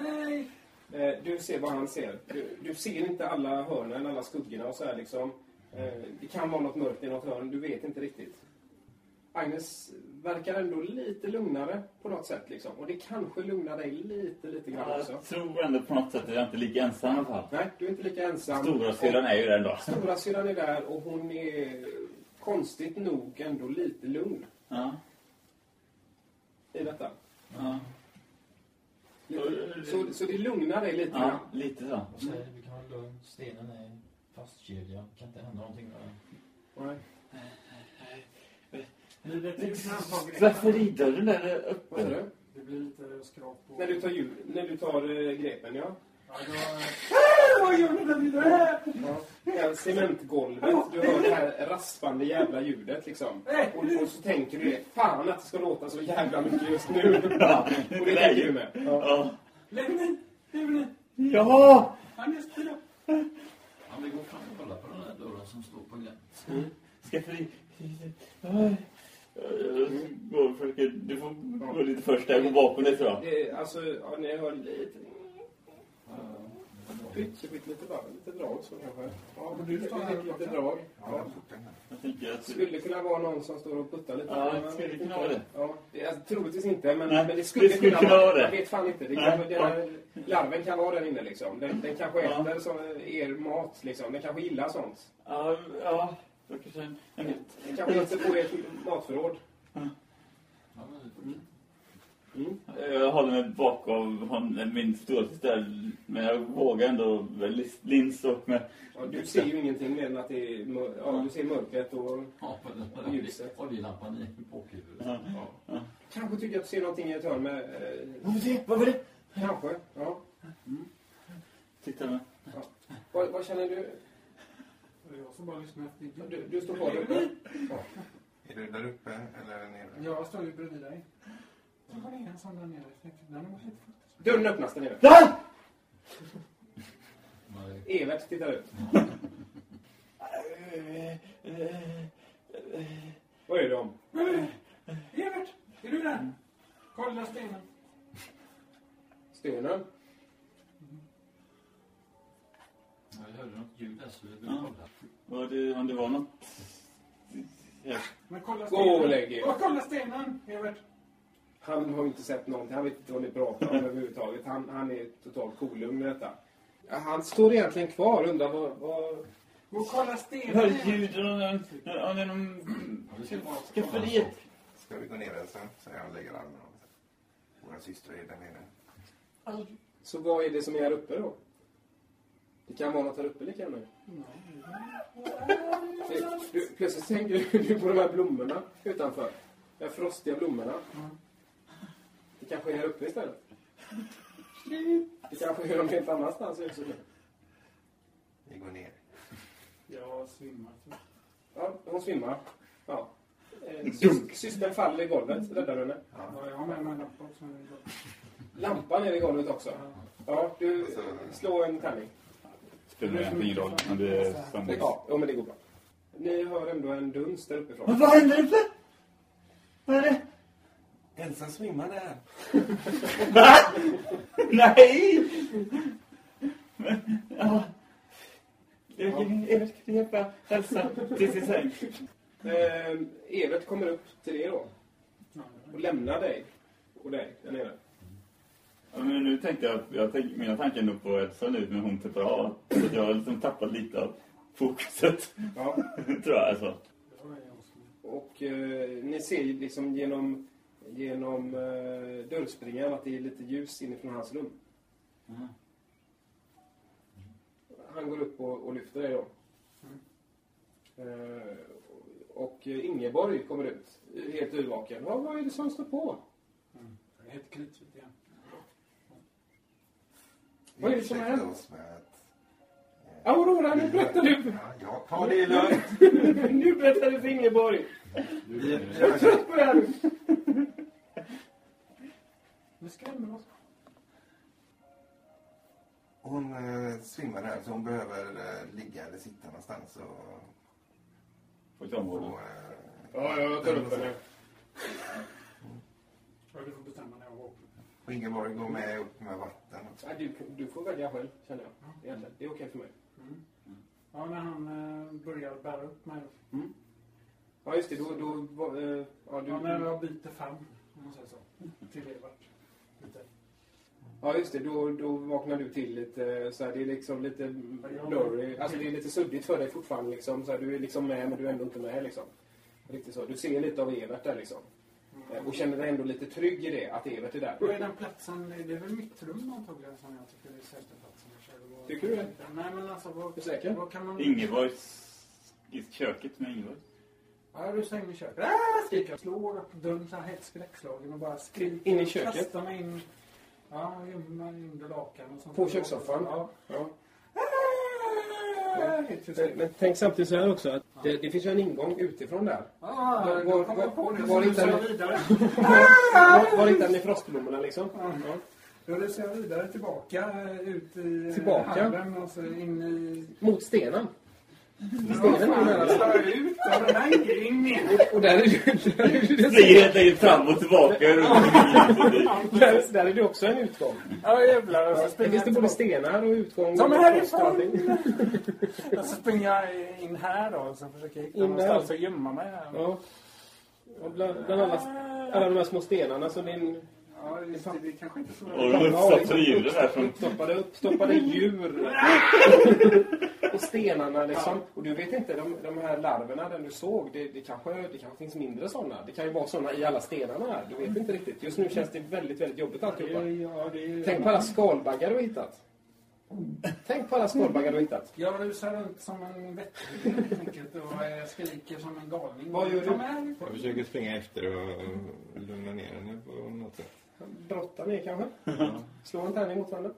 Nej! Eh, Du ser vad han ser. Du, du ser inte alla hörnen, alla skuggorna och så här liksom. Eh, Det kan vara något mörkt i något hörn, du vet inte riktigt. Agnes verkar ändå lite lugnare på något sätt liksom. Och det kanske lugnar dig lite, lite grann också. Jag tror ändå på något sätt att jag inte är lika ensam i alla fall. Nej, du är inte lika ensam. Stora syrran är ju där ändå. Stora syrran är där och hon är konstigt nog ändå lite lugn Ja. i detta. Ja. Lite, så, så det lugnar dig lite ja, grann. lite så. Vi kan vara lugn. Stenen är fastkedjad. Kan inte hända någonting med den. Nej. Slakteridörren där är öppen. du? Det blir lite skrap på... När du tar, ljud, när du tar eh, grepen, ja. Ja, då... Vad gör ni där nere? Ja, cementgolvet. Du hör det här raspande jävla ljudet liksom. Och, och så tänker du det. Fan att det ska låta så jävla mycket just nu. Och det tänker du med. Ja. Lägg mig! Ja! Agnes, tida! Ja, vi går fram och kollar på den där dörren som står på glänt. Skafferi... Ja. Jag går och försöker... Du får gå lite först där. Jag går bakom dig tror jag. Det, alltså, ja, ni hör lite... Pytt, pytt, lite bara. Lite drag så kanske. Ja, Men du står här lite, drag. Ja, Ja. Jag tänker att... Skulle kunna vara någon som står och puttar lite. Ja, Men man skulle kunna inte. vara det. Ja, det, alltså, troligtvis inte, men, Nej, men det skulle, det skulle kunna vara det. Jag vet fan inte. Det Nej, kan, den här larven kan vara där inne liksom. Den, den kanske Ja. äter som er mat liksom. Den kanske gillar sånt. Ja, ja. Då kanske. Den kanske inte på ert matförråd. Ja, fortsätter. Mm. Jag håller mig bakom hon, min storasyster. Men jag vågar ändå väl lins och med... Ja, du ser ju ingenting mer än att det är mör- ja, du ser mörkret och Ja, den Ljuset. oljelampan i bakhuvudet. Ja. ja. kanske tycker att du ser någonting i ett hörn med... Eh, Vad var det? Vad var det? kanske, ja. Titta med. Vad, vad känner du? Det är jag som bara lyssnar efter Du, du står kvar där uppe. Ja. Är du där uppe eller nere? Jag står ju bredvid dig. Så var det en sån där nere. Jag tänkte, Den var helt full. Dörren öppnas där nere. Nej, Evert tittar ut. Vad är det om? Evert! Är du där? Kolla stenen. Stenen? Jag hörde något ljud där så vi ville Ja. kolla. Var det, om det var något... Ja. Men kolla Gå och stenen. lägg er. Och kolla stenen, Evert. Han har inte sett någonting. Han vet inte vad ni pratar om överhuvudtaget. Han, han är totalt kolugn med detta. Han står egentligen kvar och undrar vad... vad... Gå och kolla Jag stenen. hör Evert. ljud och någon... Skafferiet. Ska vi gå ner Elsa? Så jag lägger armen om. Våra systrar är där nere. Så vad är det som är här uppe då? Det kan vara något här uppe lika gärna. Du, du, plötsligt tänker du på de här blommorna utanför. De här frostiga blommorna. Det kanske är här uppe istället. Det kanske är någon helt annanstans i huset. Vi går ner. Jag svimmar. Ja, hon svimmar. Ja. Eh, sys- Systern faller i golvet. Räddar du henne? Ja. Ja, jag har med mig en lampa också. Lampan är i golvet också. Ja, du slår en tärning. Spelar egentligen ingen roll. Men det är samma. Ja, ja, men det går bra. Ni hör ändå en duns där uppifrån. Men vad händer uppe? Vad är det? Elsa svimmar där. Nej! Men, ja. Jag kan Evert kan hjälpa Elsa till sin säng. Eh, Evert kommer upp till det då och lämnar dig. och dig där nere. Ja, men nu tänkte jag, jag tänk, mina tankar är nog på Elsa nu med hon till bra. Så jag har liksom tappat lite av fokuset. Ja. tror jag alltså. Och eh, ni ser ju liksom genom, genom eh, dörrspringan att det är lite ljus inifrån hans rum. Mm. Han går upp och, och lyfter dig då. Eh, och Ingeborg kommer ut, helt yrvaken. Vad, vad är det som står på? Mm. Jag helt kritvit igen. Vad är det som har hänt? att... Aurora, nu berättar du! Ja, ta det lugnt. nu berättar du för Ingeborg! Vi- Jag är trött på det här nu! Nu skrämmer oss. Hon eh, svimmar här så hon behöver eh, ligga eller sitta någonstans och... Ett område. och eh, Ja, jag tar upp henne. Ja, du får bestämma när jag vaknar. Och Ingeborg går med upp med vatten. också. Ja, du, du får välja själv, känner jag. Egentligen. Det är okej för mig. Mm. Ja, när han eh, börjar bära upp mig. Ja, just det. Då... då var, eh, ja, du, Ja, när jag byter famn, om man säger så. Till Evert. Lite. Ja, just det. Då, då vaknar du till lite så här, Det är liksom lite blurry. Alltså det är lite suddigt för dig fortfarande liksom. Så här, du är liksom med men du är ändå inte med liksom. Riktigt så. Du ser lite av Evert där liksom. Eh, Och känner dig ändå lite trygg i det, att Evert är där. Är den platsen? Det är väl mitt rum antagligen som jag tycker är säkra platsen. Jag kör. Vad- Tycker du det? Nej, men alltså vad, Är säker? vad kan man... Ingeborgs... I köket med Ingeborg. Ja, du stänger köket. Ah, skriker jag. Slår upp dörren så här helt skräckslagen och bara skriker. In i köket? Kastar mig in. Ja, gömmer mig under lakan och sånt. På kökssoffan? Ja. Ja. Ah, helt Men, tänk samtidigt så här också att det, det finns ju en ingång utifrån där. Ah, Var- var- var- var en- jag vidare. Var, var hittar ni frostblommorna liksom? Ja. Då reser jag vidare tillbaka ut i Tillbaka? hallen och så in i... Mot stenen. Ut den här. Och där är du, där är du, enkelt fram och tillbaka. där, där är det också en utgång. Ja, jävlar. Och så Där springer finns det jag både stenar och utgång. Ta mig och härifrån! Och så springer jag in här då och så försöker jag hitta någonstans att gömma mig här. Ja. Och bland, bland alla, alla de här små stenarna så din Ja, just det. Kanske inte så... Och de uppsatta djuren där från... uppstoppade, uppstoppade djur. och stenarna liksom. Och du vet inte, de, de här larverna den du såg, det, det, kanske, det kanske finns mindre sådana. Det kan ju vara sådana i alla stenarna här. Du vet inte riktigt. Just nu känns det väldigt, väldigt jobbigt alltihopa. Ja, det är... Tänk på alla skalbaggar du har hittat. Tänk på alla skalbaggar du har hittat. Jag rusar runt som en vettig helt enkelt och eh, skriker som en galning. Vad gör du? Jag försöker springa efter och lugna ner henne på något sätt. Brotta ner kanske? Slå en tärning mot varandra.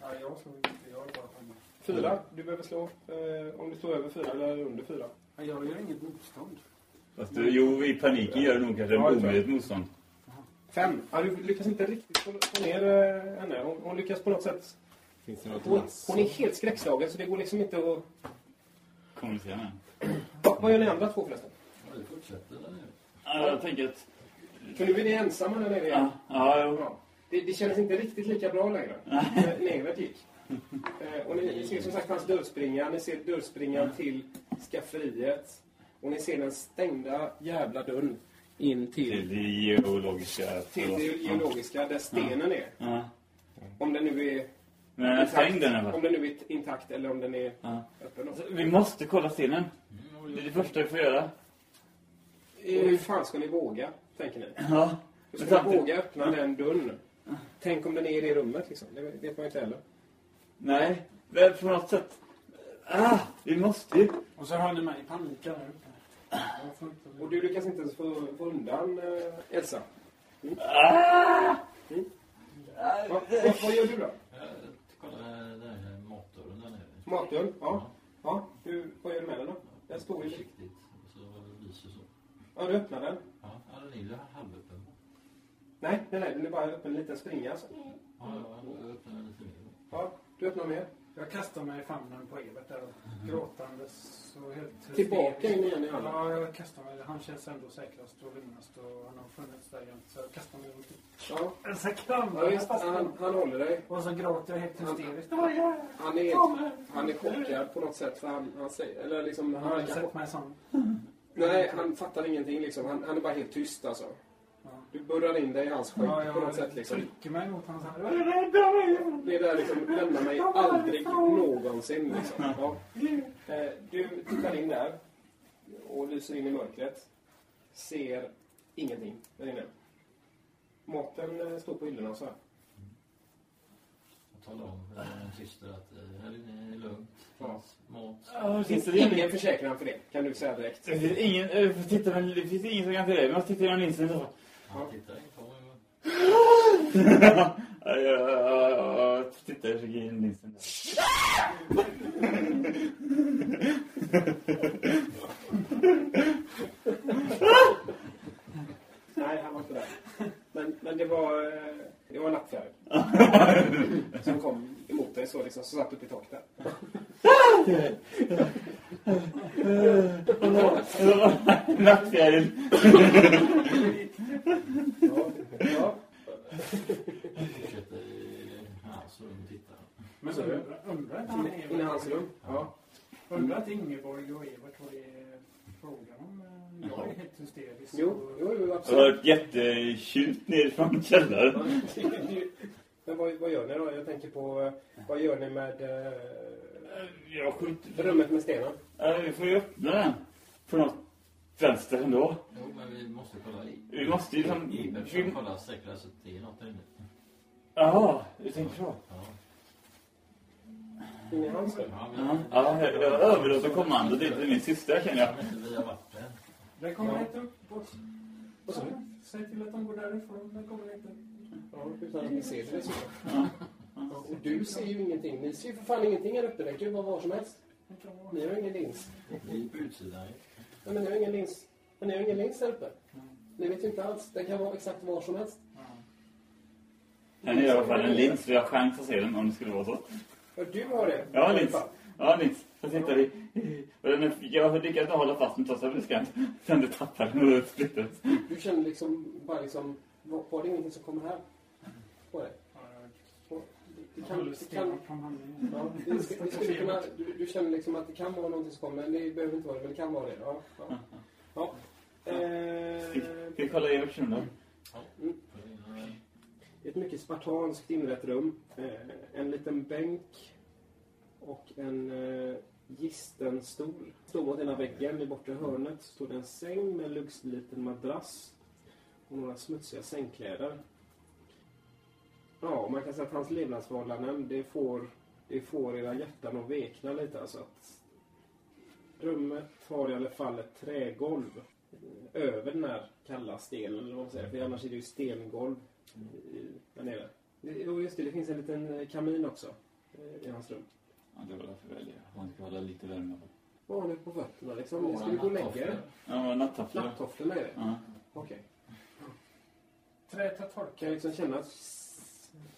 Ja, jag slår inte. Jag är bara mig. Fyra. Du behöver slå eh, om du slår över fyra eller under fyra. Ja, Jag gör inget motstånd. Fast du, jo, i paniken gör du nog kanske Ja, omöjligt motstånd. Fem. Ja, du lyckas inte riktigt få, ner eh, henne. Hon, hon lyckas på något sätt. Finns det något Hon, hon är helt skräckslagen så det går liksom inte att... Kommunicera med. Va, vad gör ni andra två förresten? Ja, det fortsätter där nu. Ja, jag tänker att... För nu är ni ensamma där nere igen. Ja, ja. Det, det känns inte riktigt lika bra längre. när Nevet gick. Eh, och ni, ser som sagt hans dörrspringa. Ni ser dörrspringan till skafferiet. Och ni ser den stängda jävla dörren in Till till, det geologiska... till det geologiska där stenen är. Om den nu är Men den stängd den Om eller? den nu är intakt eller om den är öppen. Alltså, Vi måste kolla stenen. Det är det första vi får göra. Och hur fan ska ni våga, tänker ni? Ja. Hur Men ska samtidigt- våga öppna den dörren? Tänk om den är i det rummet, liksom. Det vet man inte heller. Nej, väl på något sätt... Ah, vi måste ju... Och så har ni mig i panik där uppe. Och du lyckas inte ens få, få undan eh, Elsa. Ah! Va, va, vad gör du då? Kollar här matdörren där nere. Matdörren? Ja. ja. Du, vad gör du med den då? Den står ju... Försiktigt. Så lyser så. Ja, du öppnar den. Den är ju halvöppen. Nej, nej, nej. Den är bara öppen en liten springa. Alltså. Ja, ja, jag öppnar lite mer. Ja, du öppnar mer. Jag kastar mig i famnen på Evert där gråtandes och helt Tillbaka in igen i hallen. Ja, jag kastar mig. Han känns ändå säkrast och lugnast och han har funnits där jämt. Så jag kastar mig runt. Ja, Så kramar ja visst. Han, han håller dig. Och så gråter jag helt Han- hysteriskt. Ja. Han är, han är chockad på något sätt. För han, han säger... Eller liksom... Han Han, har sett mig som... nej, han fattar ingenting liksom. Han, han är bara helt tyst alltså. Ja. Du burrar in dig i hans skägg Ja, på något jag sätt liksom. trycker mig mot hans hand. Det där liksom lämnar mig aldrig någonsin. Liksom. Ja. Eh, Du tittar in där och lyser in i mörkret. Ser ingenting där inne. Maten eh, står på hyllorna så här. Jag talar om syster att eh, här inne är lugnt. Ja. Finns mat. Ja, Det finns det ingen försäkran för det, kan du säga direkt. Det finns ingen, eh, titta, men det finns ingen som kan till det. Vi måste titta genom linsen. Han tittar in på mig. Ja, ja, ja, ja, jag tittar, jag försöker in linsen. Nej, han var inte där. Men, men det var, eh, det var en nattfjäril. som kom dig så liksom, så satt uppe i taket där. Nattfjäril. Ja, ja. Men Så är det. undrar inne i hans rum. Ja. Undrar inte Ingeborg och Evert vad det är frågan om? eh, Jag är helt hysterisk. Jo, jo, jo Jag har absolut. hört jättetjut ner från källaren. Men vad, vad gör ni då? Jag tänker på, eh, vad gör ni med eh, Jag skjuter. rummet med stenen? Ja, vi får ju öppna den. På något vänster ändå. Jo, men vi måste kolla i. Vi måste ju liksom... Vi- ska kolla säkert så att det är något där inne. Jaha, du tänker så. Ja. I hans rum? Ja, Ja, ja, jag överlåter kommandot till min syster känner jag. Vi har varit där. Den kommer inte upp. Säg till att de går därifrån. Den kommer inte. Ja, utan att ni ser det dessutom. Ja, och du ser ju ingenting. Ni ser ju för fan ingenting här uppe. Det kan ju vara var som helst. Ni har ingen lins. Vi är på utsidan ju. Nej, men ni har ingen lins. Men ni har ingen lins här uppe. Ni vet ju inte alls. Den kan vara exakt var som helst. Den är i alla fall en lins. Vi har chans att se den om det skulle vara så. Ja, du har det. Ja, lins. Ja, lins. Så tittar vi. Och den är, jag lyckades hålla fast den trots att jag blev skrämd. Sen du tappade den och splittrades. Du känner liksom, bara liksom, var, det ingenting som kommer här? Ja, Och Det kan, det kan, ja, det, ska, det skulle kunna, du, du känner liksom att det kan vara någonting som kommer, men det behöver inte vara det, men det kan vara det. Ja, ja. ja. Eh, Ska vi kolla Everts rum då? In, ett mycket spartanskt inrett rum. Eh, en liten bänk och en eh, gistenstol. Står mot ena väggen. I bortre hörnet står det en säng med en luggsliten madrass och några smutsiga sängkläder. Ja, man kan säga att hans levnadsförhållanden, det får, det får era hjärtan att vekna lite. Alltså att rummet har i alla fall ett trägolv över den här kalla stenen, eller vad man säger. För annars är det ju stengolv där nere. Jo, just det. Det finns en liten eh, kamin också eh, i hans rum. Ja, det var därför jag väljer. Man ska hålla lite värme. Vad har ni på fötterna liksom? Ska vi gå och lägga er? Ja, natttofflor. Natttofflorna är det? Ja. Okej. Träet har Kan liksom känna att,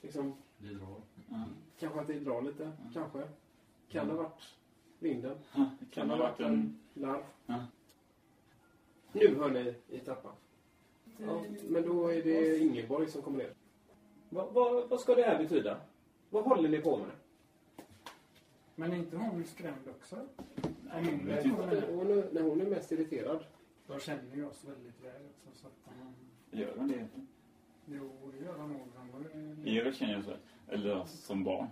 liksom, Det drar. Ja. kanske att det drar lite? Kanske. Kan det ha varit vinden? Det Kan det ha varit en larv? Ja. Nu hör ni i trappan. Ja, men då är det Ingeborg som kommer ner. Vad, vad, vad ska det här betyda? Vad håller ni på med? Men är inte hon skrämd också? Nej, jag vet inte. hon är- Hon är, när hon är mest irriterad. Då känner ju oss väldigt väl också. Så att hon, Gör de det? Jo, det gör hon nog. Han var ju- Evert känner jag så. Eller som barn.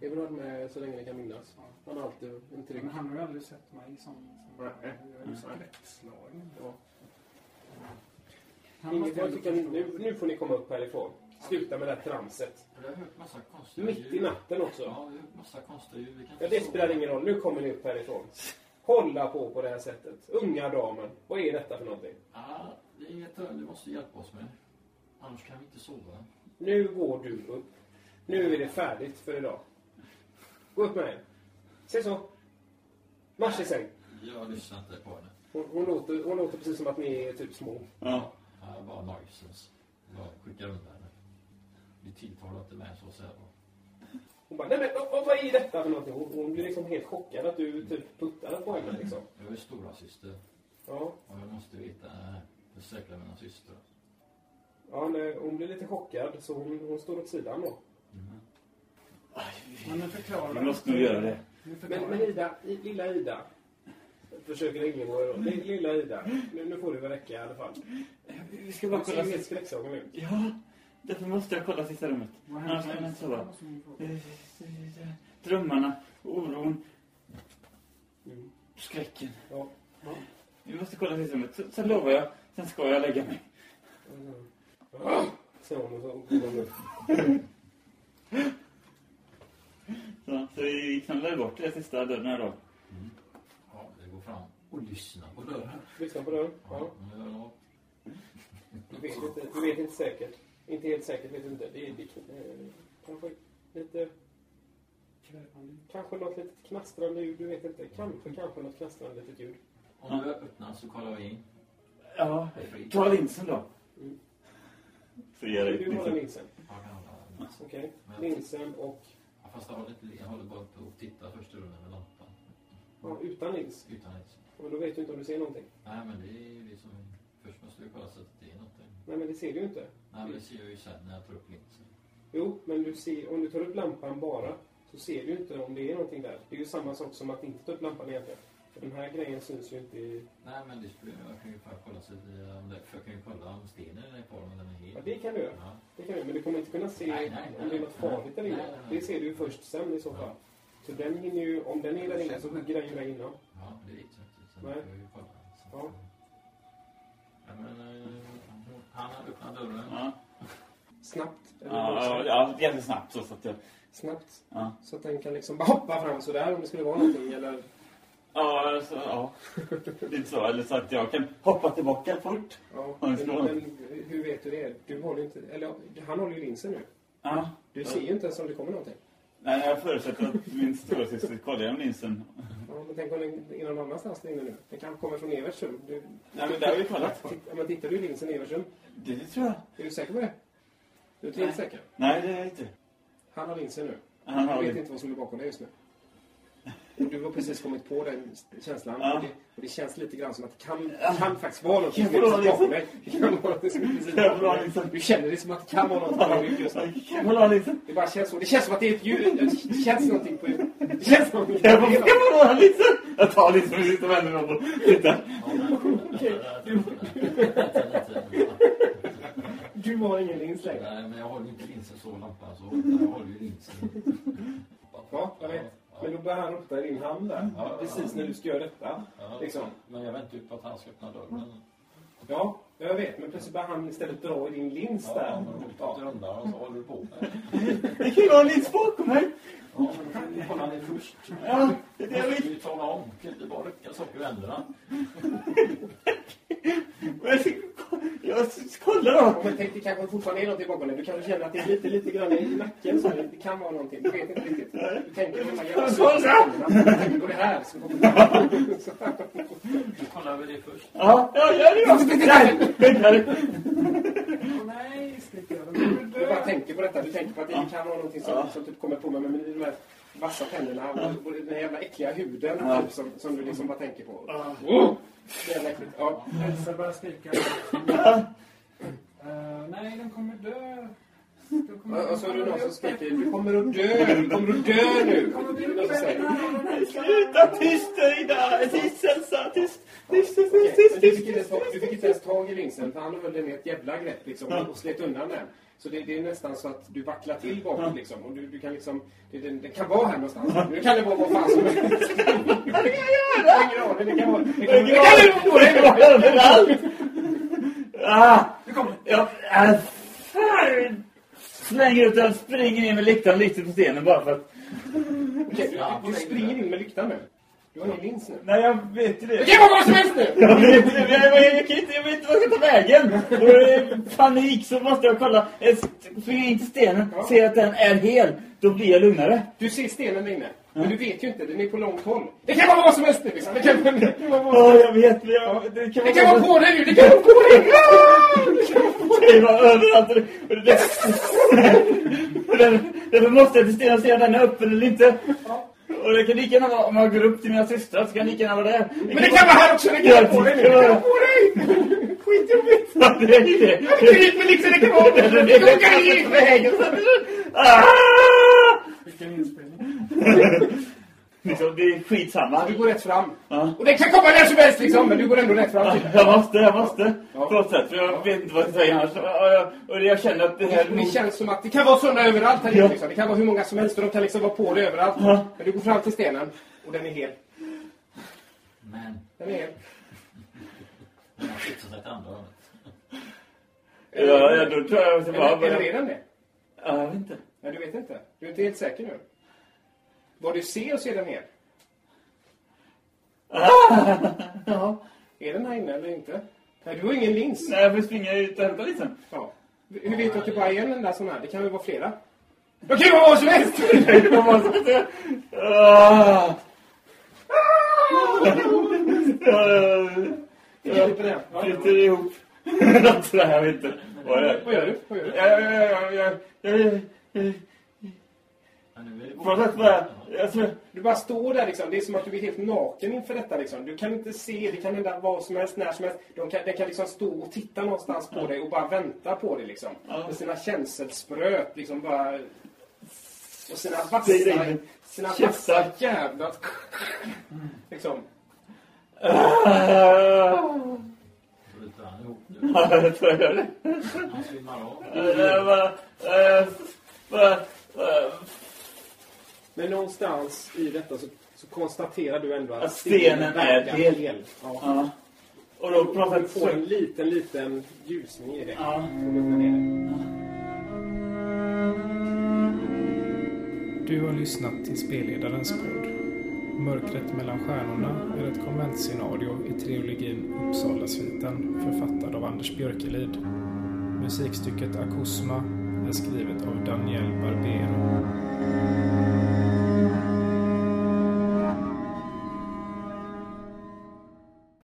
Jag vill ha med så länge ni kan minnas. Han har alltid en trygg... Men han har ju aldrig sett mig som... som Nej. jag är ju skräckslagen. Ja. Han nu, nu får ni komma upp härifrån. Sluta med det här tramset. Jag har hört massa konstiga Mitt i ljud. natten också. Ja, hört massa konstiga ljud. Vi kan Ja, det spelar ingen roll. Nu kommer ni upp härifrån. Hålla på på det här sättet. Unga damen. Vad är detta för någonting? Ja, det är inget du måste hjälpa oss med. Annars kan vi inte sova. Nu går du upp. Nu är det färdigt för idag. Gå upp med dig. Se så. Marsch i säng. Jag lyssnar inte på henne. Hon, hon, låter, hon låter precis som att ni är typ små. Ja. Ja, bara nonsens. Jag skickar undan henne. Vi tilltalar inte med så säger jag. Hon bara, nej men vad, vad är detta för någonting? Hon, hon blir liksom helt chockad att du typ puttar på henne liksom. Jag är stora syster Ja. och jag måste veta försäkra mina systrar. Ja, nej, hon blir lite chockad så hon, hon står åt sidan då. Men nu förklarar Vi måste nog göra det. Men, men Ida, i- lilla Ida. Försöker Ingeborg då. Li- Lilla Ida. Nu, nu får det väl räcka i alla fall. vi ska bara Det ser kolla helt sista... skräckslagen ut. Ja, därför måste jag kolla sista rummet. Annars kan jag inte sova. Eh, Drömmarna, oron, Mm. skräcken. Ja. Ja. Vi måste kolla sista rummet. Sen, lovar jag, sen ska jag lägga mig. Ah! Så. Så, så vi knallar bort det sista dörren här då. Ja, det går fram och lyssna på dörren. Lyssna på dörren. Ja. Ja, Du vet inte, du vet inte säkert. Inte helt säkert vet du inte. Det är, det, eh, kanske lite... Kanske något litet knastrande ljud, du vet inte. Kanske, kanske något knastrande litet ljud. Om du öppnar så kollar vi in. Ja, ta linsen då. Mm. Jag dig Du håller linsen. linsen. Okej. Men- Linsen och... Ja, Fast jag håller, inte, jag håller bara på och tittar första rummet med lampan. Ja, utan lins. Utan ens. Men då vet du inte om du ser någonting. Nej, men det är ju det som... Först måste vi kolla så att det är någonting. Nej, men det ser du ju inte. Nej, men det ser jag ju sen när jag tar upp linsen. Jo, men du ser, om du tar upp lampan bara så ser du inte om det är någonting där. Det är ju samma sak som att inte ta upp lampan egentligen. Den här grejen syns ju inte i... Nej, men det skulle jag kan ju bara kolla så att det- om det, för jag kan ju kolla om stenen är kvar, om den är hel. Ja, det kan du göra. Ja. Det kan du, men du kommer inte kunna se Nej, nej, om det är något farligt nej, nej. Det ser du ju först sen i så fall. Så den hinner ju, om den är där inne så hugger den ju där innan. Ja, det vet jag inte. Sen Nej. får jag ju kolla. Så. Ja. Ja, men, eh, han har öppnat dörren. Ja, Snabbt. Eller ja, ja, jättesnabbt så, så att jag... Snabbt. Ja, Så att den kan liksom bara hoppa fram sådär om det skulle vara någonting. Eller... ja, alltså, ja. Lite så. Eller så att jag kan hoppa tillbaka fort. Ja, Ja, men, men hur vet du det? Du håller inte... Eller han håller ju linsen nu. Ja. Du ser ju inte ens om det kommer någonting. Nej, jag förutsätter att min storasyster kollar genom linsen. Ja, men tänk om den är någon annanstans där inne nu. Den kanske kommer från Everts rum. Du, Nej, men det har vi kollat på. Titta, men tittar du i linsen i Everts rum? Det tror jag. Är du säker på det? Du är inte helt Nej. säker? Nej, det är jag inte. Han har linsen nu. Han Jag har vet det. inte vad som är bakom dig just nu. Och du har precis kommit på den känslan. Ja. Och, det, och det känns lite grann som att det kan, kan faktiskt vara något som är bakom liksom. dig. Det kan vara något som är precis Kan vara bakom dig. Du känner det som att det kan vara något bakom dig just nu. Det bara känns så. Det känns som att det är ett ljud. Det känns någonting på... Det känns någonting Kan jag på... tar linsen och sitter mig om och tittar. Du... Lite. Har ingen lins längre. Nej, men jag håller ju inte linsen så lampan så. Jag håller ju linsen. Ja, jag vet. Men då börjar han ropa i din hand där. Ja, Precis ja. när du ska göra detta. Ja, Liksom. Men jag väntar ju på att han ska öppna dörren. Ja, jag vet. Men plötsligt börjar han istället dra i din lins Ja, där. Ja. du undrar och så håller du på med. Det kan ju vara en lins bakom mig. Ja, men kolla det först. Ja, det är det jag Jag vill. vill ju tala om. Kan inte bara rycka saker ur händerna. Men Jag kollar då. Ja, men tänk, det kanske fortfarande är någonting bakom dig. Du kanske känner att det är lite, lite grann i nacken. Så det kan vara någonting. Du vet inte riktigt. Du tänker här jävla Kolla! Du tänker på det här. Då kollar vi det först. Ja, ja, gör det då. Där! Där! Nej, sticker Du bara tänker på detta. Du tänker på att det kan vara någonting som, som typ kommer på mig med de här vassa tänderna och den jävla äckliga huden typ, som, som du liksom bara tänker på. Jävla äckligt. Ja. Elsa börjar skrika. Eh, nej, den kommer dö. Den kommer- Och och så är det någon som skriker du kommer att dö, du kommer att dö nu. Sluta! Tyst Ida! Tyst Elsa! Tyst! Tyst, tyst, tyst, tyst, du tyst, fick, inte ens, ta- du fick inte ens tag i linsen för han höll den i ett jävla grepp liksom, och slet undan den. Så det, det är nästan så att du vacklar till bakåt liksom. Och du, du kan liksom, det, det, det kan vara här någonstans. Nu kan det vara vad fan som helst. Vad kan jag göra? Jag ingen aning. Det kan vara... Det kan, det kan vara... Det var överallt! Ah! Jag äh, fan, slänger ut den, springer ner med lyktan lite på stenen bara för att... Okej, du, du springer in med lyktan nu. Du har ingen lins nu. Nej, jag vet ju Det det. kan vara vad som helst nu! Jag vet inte, jag, jag, jag, jag, kan inte, jag vet inte vad jag ska ta vägen. Och i panik så måste jag kolla. Jag springer in till stenen, Ja. ser att den är hel. Då blir jag lugnare. Du ser stenen där inne. Men du vet ju inte, den är på långt håll. Det kan vara vad som helst nu liksom. Det kan, det kan vara vad som Ja, helst. jag vet. Jag, det kan Det kan vara på dig nu! Det kan vara på dig! Det var överallt. Och det, det, och därför, måste jag till stenen se om den är öppen eller inte. Och det kan lika gärna vara, om jag går upp till mina systrar så kan det lika gärna vara där. Men det kan vara här också! Det kan vara på dig! Det kan vara på dig! Skitjobbigt! Ja, det är det. Jag med liksom, det kan vara... Det Det är kan hit! vägen. Ah! Vilken inspelning. Liksom, det är skitsamma. Du går rätt fram. Ja. Och det kan komma när som helst liksom, men du går ändå rätt fram. Ja, Jag måste, jag måste. Ja. På något sätt, för jag vet inte vad jag ska säga annars. Och jag, känner att det här... Och det känns som att det kan vara sådana överallt här inne. Ja. Liksom. Det kan vara hur många som helst och de kan liksom vara på det överallt. Ja. Men du går fram till stenen och den är hel. Men, Den är hel. jag fixar sig till andra hållet. Ja, ja, då tror jag att jag bara... Eller, eller är den det? Ja, jag vet inte. Nej, du vet inte. Du är inte helt säker nu. Vad du ser är den hel. Ja. Är den här inne eller inte? Nej, du har ingen lins. Nej, jag får springa ut och hämta lite. Ja. Hur vet du att det bara är en enda sån här? Det kan väl vara flera? Det kan ju vara vad som helst! Det var bara så att jag... Ah. Flyter ihop. Sådär, jag vet inte. Vad? Vad gör du? Vad gör du? Något sätt bara... Alltså, Du bara står där liksom. Det är som att du är helt naken inför detta liksom. Du kan inte se, det kan hända vad som helst, när som helst. De kan, de kan liksom stå och titta någonstans på dig och bara vänta på dig liksom. Ja. Med sina känselspröt liksom bara... Och sina vassa, sina vassa jävla... Liksom. Bryter han ihop nu? Ja, jag tror jag gör det. Han svimmar av. Jag bara... eh, bara... eh, Men någonstans i detta så, så konstaterar du ändå att, Att stenen är verkar hel. hel. Ja. Ja. Och då på något Du sätt får en liten, liten ljusning i det. Ja. Du har lyssnat till Spelledarens podd. Mörkret mellan stjärnorna är ett konventscenario i trilogin Uppsala-sviten författad av Anders Björkelid. Musikstycket Akusma är skrivet av Daniel Barber.